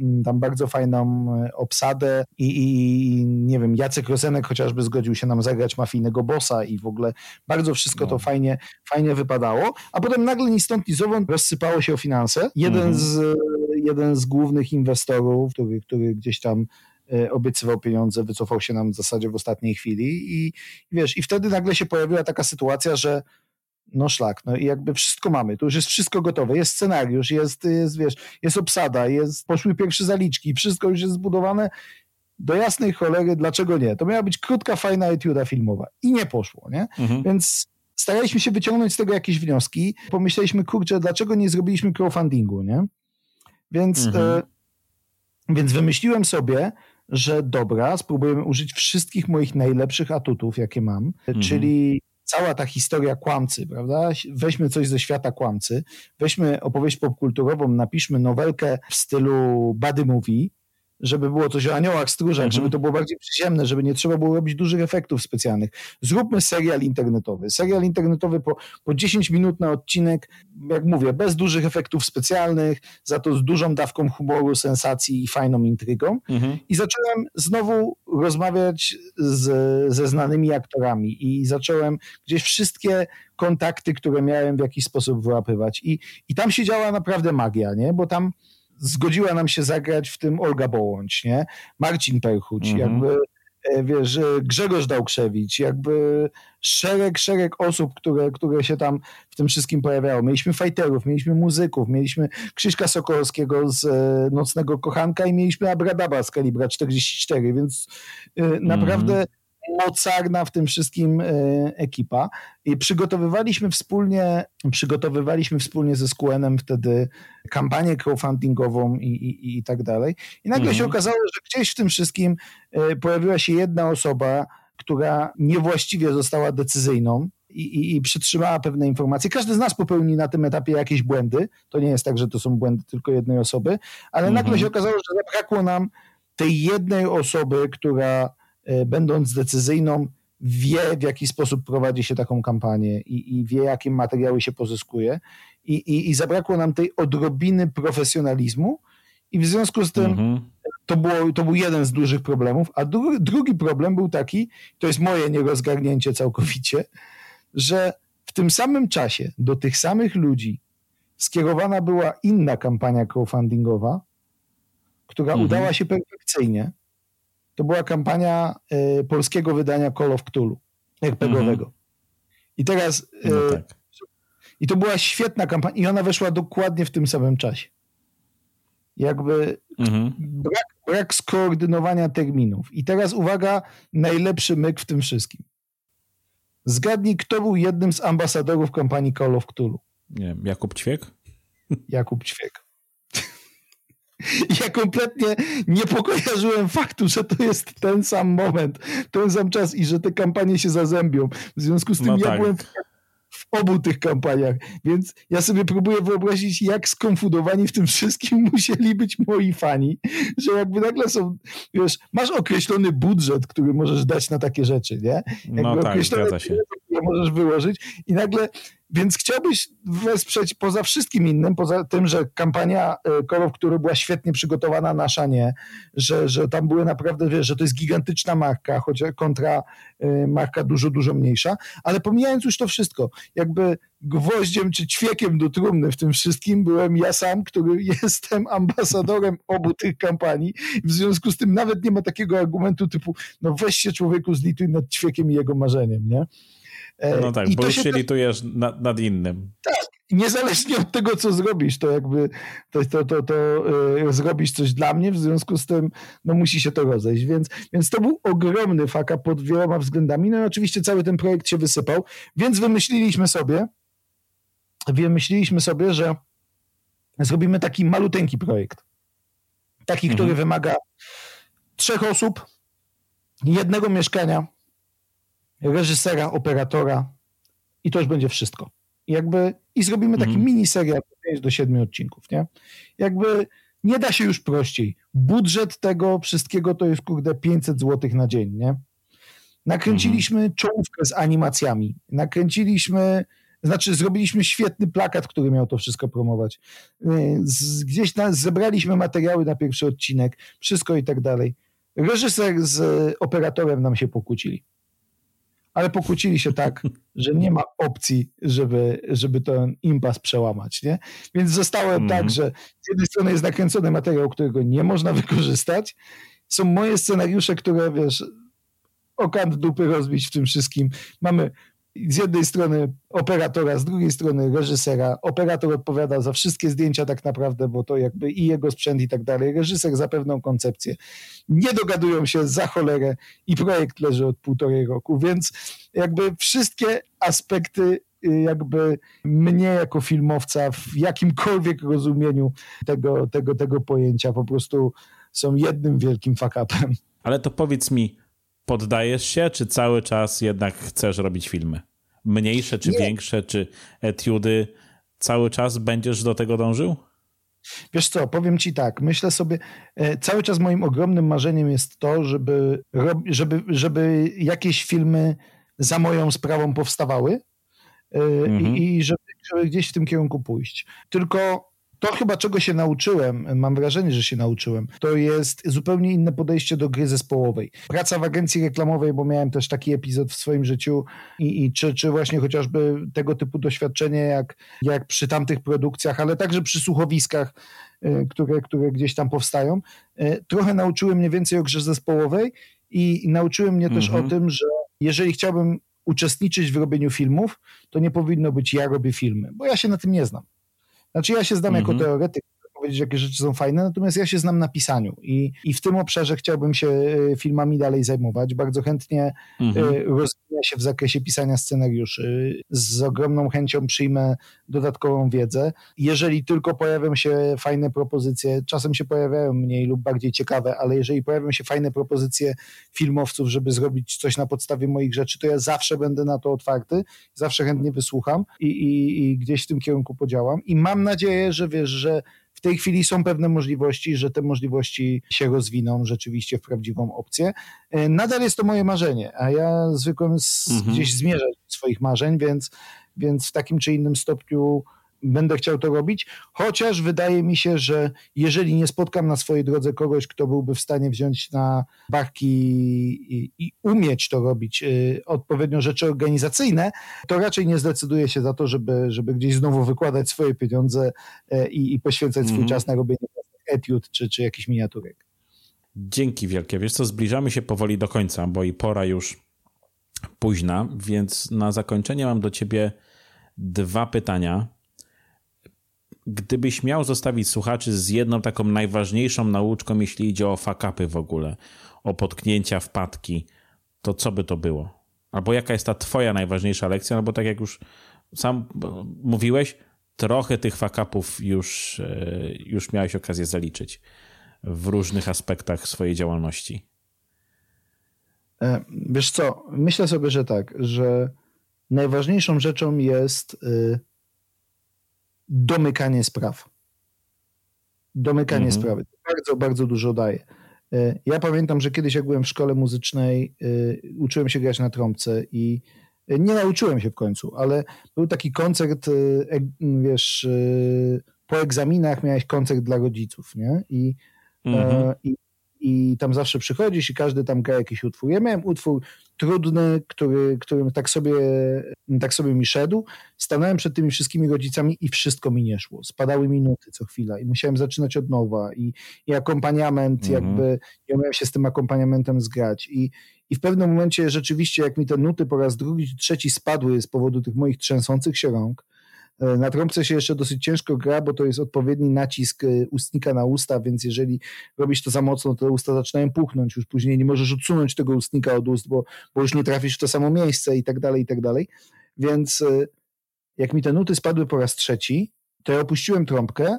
mm, tam bardzo fajną e, obsadę i, i, nie wiem, Jacek Rozenek chociażby zgodził się nam zagrać mafijnego bossa i w ogóle bardzo wszystko no. to fajnie, fajnie wypadało, a potem nagle ni stąd ni zowąd rozsypało się o finanse. Jeden, -hmm. z, jeden z głównych inwestorów, który, który gdzieś tam E, obiecywał pieniądze, wycofał się nam w zasadzie w ostatniej chwili i, wiesz, i wtedy nagle się pojawiła taka sytuacja, że no szlak, no i jakby wszystko mamy, to już jest wszystko gotowe, jest scenariusz, jest, jest wiesz, jest obsada, jest, poszły pierwsze zaliczki, wszystko już jest zbudowane, do jasnej cholery, dlaczego nie? To miała być krótka, fajna etiuda filmowa i nie poszło, nie? Mhm. Więc staraliśmy się wyciągnąć z tego jakieś wnioski, pomyśleliśmy, kurczę, dlaczego nie zrobiliśmy crowdfundingu, nie? Więc, mhm. e, więc wymyśliłem sobie, że dobra, spróbujemy użyć wszystkich moich najlepszych atutów, jakie mam, mhm. czyli cała ta historia kłamcy, prawda? Weźmy coś ze świata kłamcy, weźmy opowieść popkulturową, napiszmy nowelkę w stylu body movie, żeby było coś o aniołach, stróżach, mhm. żeby to było bardziej przyziemne, żeby nie trzeba było robić dużych efektów specjalnych. Zróbmy serial internetowy. Serial internetowy po, po 10 minut na odcinek, jak mówię, bez dużych efektów specjalnych, za to z dużą dawką humoru, sensacji i fajną intrygą. Mhm. I zacząłem znowu rozmawiać z, ze znanymi aktorami i zacząłem gdzieś wszystkie kontakty, które miałem w jakiś sposób wyłapywać. I, i tam się działa naprawdę magia, nie? Bo tam zgodziła nam się zagrać w tym Olga Bołądź, nie? Marcin Perchuć, mhm. jakby e, wiesz, Grzegorz Dałkrzewicz, jakby szereg, szereg osób, które, które się tam w tym wszystkim pojawiało. Mieliśmy fighterów, mieliśmy muzyków, mieliśmy Krzyśka Sokolowskiego z Nocnego Kochanka i mieliśmy Abradaba z kalibra 44, więc naprawdę mm mocarna w tym wszystkim e, ekipa. I przygotowywaliśmy wspólnie, przygotowywaliśmy wspólnie ze SQN-em wtedy kampanię crowdfundingową i, i, i tak dalej. I nagle mhm. się okazało, że gdzieś w tym wszystkim e, pojawiła się jedna osoba, która niewłaściwie została decyzyjną, i, i, i, przytrzymała pewne informacje. Każdy z nas popełni na tym etapie jakieś błędy. To nie jest tak, że to są błędy tylko jednej osoby, ale nagle mhm. się okazało, że zabrakło nam tej jednej osoby, która będąc decyzyjną, wie w jaki sposób prowadzi się taką kampanię i, i wie jakie materiały się pozyskuje I, i, i, zabrakło nam tej odrobiny profesjonalizmu i w związku z tym mhm. to, było, to był jeden z dużych problemów, a dru, drugi problem był taki, to jest moje nierozgarnięcie całkowicie, że w tym samym czasie do tych samych ludzi skierowana była inna kampania crowdfundingowa, która mhm. udała się perfekcyjnie, to była kampania y, polskiego wydania Call of Cthulhu, RPGowego. Mhm. I teraz... Y, no tak. I to była świetna kampania i ona weszła dokładnie w tym samym czasie. Jakby mhm. brak, brak skoordynowania terminów. I teraz uwaga, najlepszy myk w tym wszystkim. Zgadnij, kto był jednym z ambasadorów kampanii Call of Cthulhu. Nie wiem, Jakub Ćwiek? Jakub Ćwiek. Ja kompletnie nie pokojarzyłem faktu, że to jest ten sam moment, ten sam czas i że te kampanie się zazębią. W związku z tym no ja tak. byłem w, obu tych kampaniach, więc ja sobie próbuję wyobrazić, jak skonfudowani w tym wszystkim musieli być moi fani, że jakby nagle są, wiesz, masz określony budżet, który możesz dać na takie rzeczy, nie? Jakby no tak, zgadza się. Możesz wyłożyć i nagle więc chciałbyś wesprzeć poza wszystkim innym, poza tym, że kampania Call of Cthulhu była świetnie przygotowana, nasza nie, że, że tam były naprawdę, wiesz, że to jest gigantyczna marka, choć kontra e, marka dużo, dużo mniejsza, ale pomijając już to wszystko, jakby gwoździem czy ćwiekiem do trumny w tym wszystkim byłem ja sam, który jestem ambasadorem obu tych kampanii. W związku z tym nawet nie ma takiego argumentu typu, no weź się człowieku zlituj nad ćwiekiem i jego marzeniem, nie? E, no tak, I bo się litujesz nad, nad, innym. Tak, niezależnie od tego, co zrobisz, to jakby to, to, to, to yy, zrobisz coś dla mnie, w związku z tym no, musi się to rozejść. Więc, więc to był ogromny faka pod wieloma względami. No i oczywiście cały ten projekt się wysypał, więc wymyśliliśmy sobie, wymyśliliśmy sobie, że zrobimy taki maluteńki projekt. Taki, mhm. który wymaga trzech osób, jednego mieszkania, reżysera, operatora i to już będzie wszystko. I jakby i zrobimy taki mm. mini serial 5 do 7 odcinków, nie? Jakby nie da się już prościej. Budżet tego wszystkiego to jest kurde 500 zł na dzień, nie? Nakręciliśmy mm. czołówkę z animacjami. Nakręciliśmy, znaczy zrobiliśmy świetny plakat, który miał to wszystko promować. Y, z, gdzieś na, zebraliśmy materiały na pierwszy odcinek, wszystko i tak dalej. Reżyser z operatorem nam się pokłócili ale pokłócili się tak, że nie ma opcji, żeby, żeby ten impas przełamać. Nie? Więc zostałem mm. tak, że z jednej strony jest nakręcony materiał, którego nie można wykorzystać. Są moje scenariusze, które wiesz, okant dupy rozbić w tym wszystkim. Mamy z jednej strony operatora, z drugiej strony reżysera. Operator odpowiada za wszystkie zdjęcia tak naprawdę, bo to jakby i jego sprzęt i tak dalej. Reżyser za pewną koncepcję. Nie dogadują się za cholerę i projekt leży od półtorej roku, więc jakby wszystkie aspekty y, jakby mnie jako filmowca w jakimkolwiek rozumieniu tego, tego, tego pojęcia po prostu są jednym wielkim fuck-upem. Ale to powiedz mi, poddajesz się, czy cały czas jednak chcesz robić filmy? Mniejsze, czy Nie. większe, czy etiudy, cały czas będziesz do tego dążył? Wiesz co, powiem ci tak, myślę sobie, e, cały czas moim ogromnym marzeniem jest to, żeby, żeby, żeby jakieś filmy za moją sprawą powstawały e, mhm. i, i żeby, żeby gdzieś w tym kierunku pójść. Tylko to chyba czego się nauczyłem, mam wrażenie, że się nauczyłem, to jest zupełnie inne podejście do gry zespołowej. Praca w agencji reklamowej, bo miałem też taki epizod w swoim życiu i, i czy, czy właśnie chociażby tego typu doświadczenie jak, jak przy tamtych produkcjach, ale także przy słuchowiskach, y, które, które gdzieś tam powstają, y, trochę nauczyły mnie więcej o grze zespołowej i, i nauczyły mnie też mhm. o tym, że jeżeli chciałbym uczestniczyć w robieniu filmów, to nie powinno być ja robię filmy, bo ja się na tym nie znam. Znaczy ja się znam jako mhm. teoretyk, powiedzieć, jakie rzeczy są fajne, natomiast ja się znam na pisaniu i, i w tym obszarze chciałbym się e, filmami dalej zajmować. Bardzo chętnie mhm. Rozwinę się w zakresie pisania scenariuszy. Z ogromną chęcią przyjmę dodatkową wiedzę. Jeżeli tylko pojawią się fajne propozycje, czasem się pojawiają mniej lub bardziej ciekawe, ale jeżeli pojawią się fajne propozycje filmowców, żeby zrobić coś na podstawie moich rzeczy, to ja zawsze będę na to otwarty, zawsze chętnie wysłucham i, i, i gdzieś w tym kierunku podziałam. I mam nadzieję, że wiesz, że w tej chwili są pewne możliwości, że te możliwości się rozwiną rzeczywiście w prawdziwą opcję. E, nadal jest to moje marzenie, a ja zwykłem z, mhm. gdzieś zmierzać do swoich marzeń, więc, więc w takim czy innym stopniu będę chciał to robić, chociaż wydaje mi się, że jeżeli nie spotkam na swojej drodze kogoś, kto byłby w stanie wziąć na barki i, i umieć to robić, y, odpowiednio rzeczy organizacyjne, to raczej nie zdecyduję się za to, żeby, żeby gdzieś znowu wykładać swoje pieniądze y, i, poświęcać swój mm. czas na robienie etiud czy, czy jakichś miniaturek. Dzięki wielkie. Wiesz co, zbliżamy się powoli do końca, bo i pora już późna, więc na zakończenie mam do ciebie dwa pytania gdybyś miał zostawić słuchaczy z jedną taką najważniejszą nauczką, jeśli idzie o fakapy w ogóle, o potknięcia, wpadki, to co by to było? Albo jaka jest ta twoja najważniejsza lekcja? No bo tak jak już sam mówiłeś, trochę tych fakapów już, e, już miałeś okazję zaliczyć w różnych aspektach swojej działalności. E, wiesz co, myślę sobie, że tak, że najważniejszą rzeczą jest y, domykanie spraw. Domykanie mhm. sprawy. Bardzo, bardzo dużo daje. E, ja pamiętam, że kiedyś jak byłem w szkole muzycznej, y, uczyłem się grać na trąbce i e, nie nauczyłem się w końcu, ale był taki koncert, wiesz, po egzaminach miałeś koncert dla rodziców, nie? I, mhm. i i tam zawsze przychodzisz i każdy tam gra jakiś utwór. Ja miałem utwór trudny, który, którym tak sobie, tak sobie mi szedł. Stanąłem przed tymi wszystkimi rodzicami i wszystko mi nie szło. Spadały minuty co chwila i musiałem zaczynać od nowa i, i akompaniament, mhm. jakby ja miałem się z tym akompaniamentem zgrać i, i w pewnym momencie rzeczywiście jak mi te nuty po raz drugi, trzeci spadły z powodu tych moich trzęsących się rąk, na trąbce się jeszcze dosyć ciężko gra, bo to jest odpowiedni nacisk e, ustnika na usta, więc jeżeli robisz to za mocno, to usta zaczynają puchnąć, już później nie możesz odsunąć tego ustnika od ust, bo, bo już nie trafisz w to samo miejsce i tak dalej, i tak dalej. Więc e, jak mi te nuty spadły po raz trzeci, to ja opuściłem trąbkę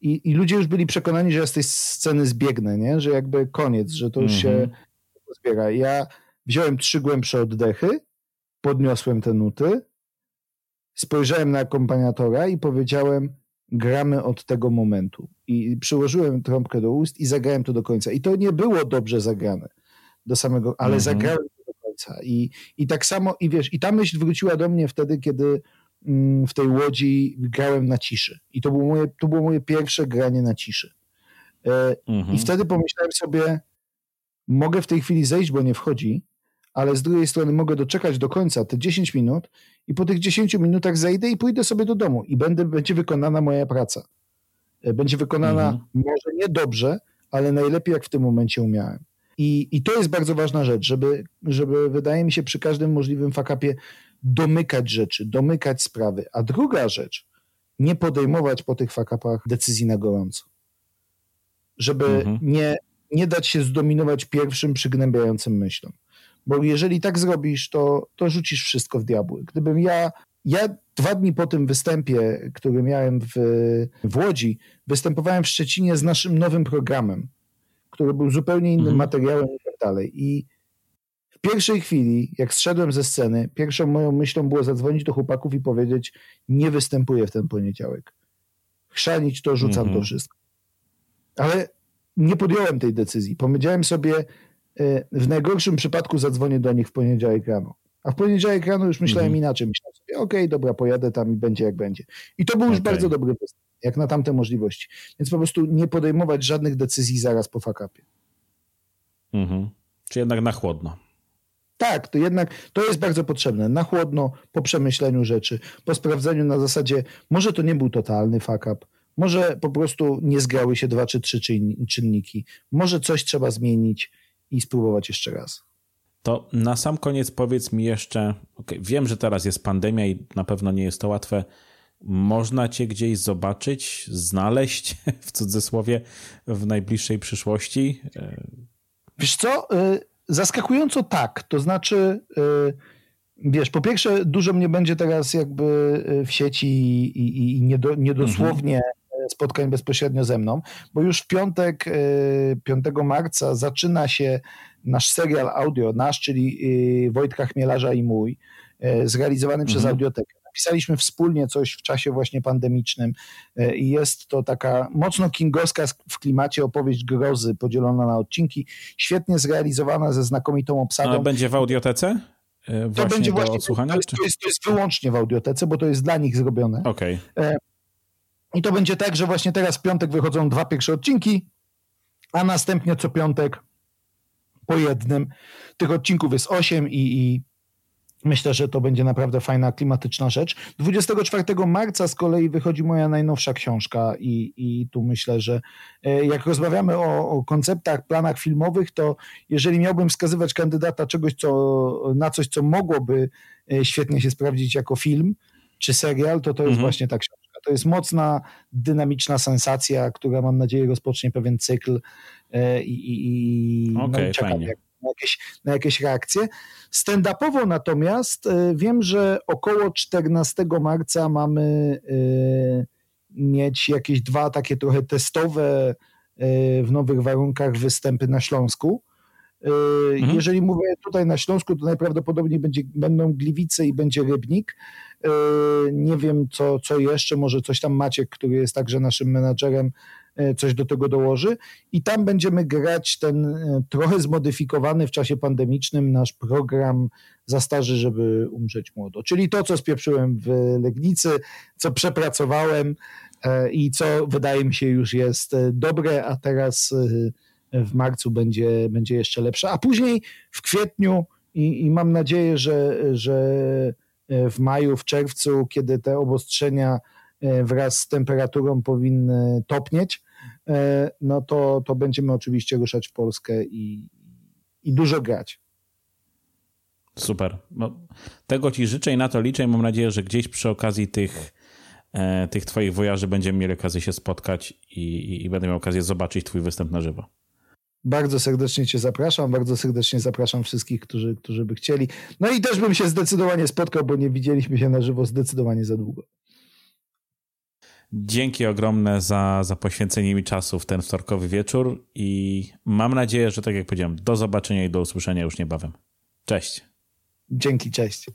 i, i ludzie już byli przekonani, że ja z tej sceny zbiegnę, nie? że jakby koniec, że to już się mhm. zbiera. Ja wziąłem trzy głębsze oddechy, podniosłem te nuty, spojrzałem na akompaniatora i powiedziałem, gramy od tego momentu. I przyłożyłem trąbkę do ust i zagrałem to do końca. I to nie było dobrze zagrane do samego, ale mhm. zagrałem to do końca. I, I tak samo, i wiesz, i ta myśl wróciła do mnie wtedy, kiedy mm, w tej łodzi grałem na ciszy. I to było moje, to było moje pierwsze granie na ciszy. Mhm. I wtedy pomyślałem sobie, mogę w tej chwili zejść, bo nie wchodzi, ale z drugiej strony mogę doczekać do końca te 10 minut i po tych 10 minutach zejdę i pójdę sobie do domu i będę, będzie wykonana moja praca. E, będzie wykonana mhm. może nie dobrze, ale najlepiej jak w tym momencie umiałem. I, I to jest bardzo ważna rzecz, żeby, żeby wydaje mi się przy każdym możliwym fakapie domykać rzeczy, domykać sprawy. A druga rzecz, nie podejmować po tych fakapach decyzji na gorąco. Żeby mhm. nie, nie dać się zdominować pierwszym przygnębiającym myślom. Bo jeżeli tak zrobisz, to, to rzucisz wszystko w diabły. Gdybym ja ja dwa dni po tym występie, który miałem w, w Łodzi, występowałem w Szczecinie z naszym nowym programem, który był zupełnie innym mhm. materiałem i tak dalej. I w pierwszej chwili, jak zszedłem ze sceny, pierwszą moją myślą było zadzwonić do chłopaków i powiedzieć: Nie występuję w ten poniedziałek. Chrzanić to, rzucam mhm. to wszystko. Ale nie podjąłem tej decyzji. Powiedziałem sobie, w najgorszym przypadku zadzwonię do nich w poniedziałek rano. A w poniedziałek rano już myślałem mhm. inaczej. Myślałem sobie, okej, okay, dobra, pojadę tam i będzie jak będzie. I to był już okay. bardzo dobry występ, jak na tamte możliwości. Więc po prostu nie podejmować żadnych decyzji zaraz po fakapie. Mhm. Czy jednak na chłodno. Tak, to jednak to jest bardzo potrzebne. Na chłodno, po przemyśleniu rzeczy, po sprawdzeniu na zasadzie, może to nie był totalny fakap, może po prostu nie zgrały się dwa czy trzy czynniki, może coś trzeba zmienić i spróbować jeszcze raz. To na sam koniec powiedz mi jeszcze, okay, wiem, że teraz jest pandemia i na pewno nie jest to łatwe. Można cię gdzieś zobaczyć, znaleźć w cudzysłowie w najbliższej przyszłości? Wiesz co? Y, zaskakująco tak. To znaczy, y, wiesz, po pierwsze, dużo mnie będzie teraz jakby w sieci i, i niedosłownie mhm. Spotkań bezpośrednio ze mną, bo już w piątek, 5 marca zaczyna się nasz serial audio, nasz, czyli Wojtka Chmielarza i mój, zrealizowany mhm. przez Audiotekę. Napisaliśmy wspólnie coś w czasie właśnie pandemicznym e, i jest to taka mocno kingowska w klimacie opowieść grozy podzielona na odcinki, świetnie zrealizowana ze znakomitą obsadą. A będzie w audiotece? Właśnie to będzie właśnie, odsłuchania, to, jest, to, jest, to jest wyłącznie w audiotece, bo to jest dla nich zrobione. Okay. I to będzie tak, że właśnie teraz w piątek wychodzą dwa pierwsze odcinki, a następnie co piątek po jednym. Tych odcinków jest osiem i, i Myślę, że to będzie naprawdę fajna, klimatyczna rzecz. 24 marca z kolei wychodzi moja najnowsza książka i, i tu myślę, że e, jak rozmawiamy o, o, konceptach, planach filmowych, to jeżeli miałbym wskazywać kandydata czegoś, co, na coś, co mogłoby e, świetnie się sprawdzić jako film czy serial, to to jest mhm. właśnie ta książka. To jest mocna, dynamiczna sensacja, która mam nadzieję rozpocznie pewien cykl e, i, i, okay, no, czekam, jak, na jakieś, na jakieś reakcje. Stand-upowo natomiast e, wiem, że około 14 marca mamy e, mieć jakieś dwa takie trochę testowe w nowych warunkach występy na Śląsku. Mhm. Jeżeli mówię tutaj na Śląsku, to najprawdopodobniej będzie, będą Gliwice i będzie Rybnik. Nie wiem, co, co jeszcze, może coś tam Maciek, który jest także naszym menadżerem, E, coś do tego dołoży i tam będziemy grać ten e, trochę zmodyfikowany w czasie pandemicznym nasz program za starzy, żeby umrzeć młodo. Czyli to, co spieprzyłem w Legnicy, co przepracowałem i co wydaje mi się już jest dobre, a teraz w marcu będzie, będzie jeszcze lepsze, a później w kwietniu i, i mam nadzieję, że, że w maju, w czerwcu, kiedy te obostrzenia wraz z temperaturą powinny topnieć, E, no to, to będziemy oczywiście ruszać w Polskę i, i dużo grać. Super. No, tego Ci życzę i na to liczę i mam nadzieję, że gdzieś przy okazji tych, e, tych Twoich wojaży będziemy mieli okazję się spotkać i, i będę miał okazję zobaczyć Twój występ na żywo. Bardzo serdecznie Cię zapraszam, bardzo serdecznie zapraszam wszystkich, którzy, którzy by chcieli. No i też bym się zdecydowanie spotkał, bo nie widzieliśmy się na żywo zdecydowanie za długo. Dzięki ogromne za, za poświęcenie mi czasu w ten wtorkowy wieczór i mam nadzieję, że tak jak powiedziałem, do zobaczenia i do usłyszenia już niebawem. Cześć. Dzięki, cześć.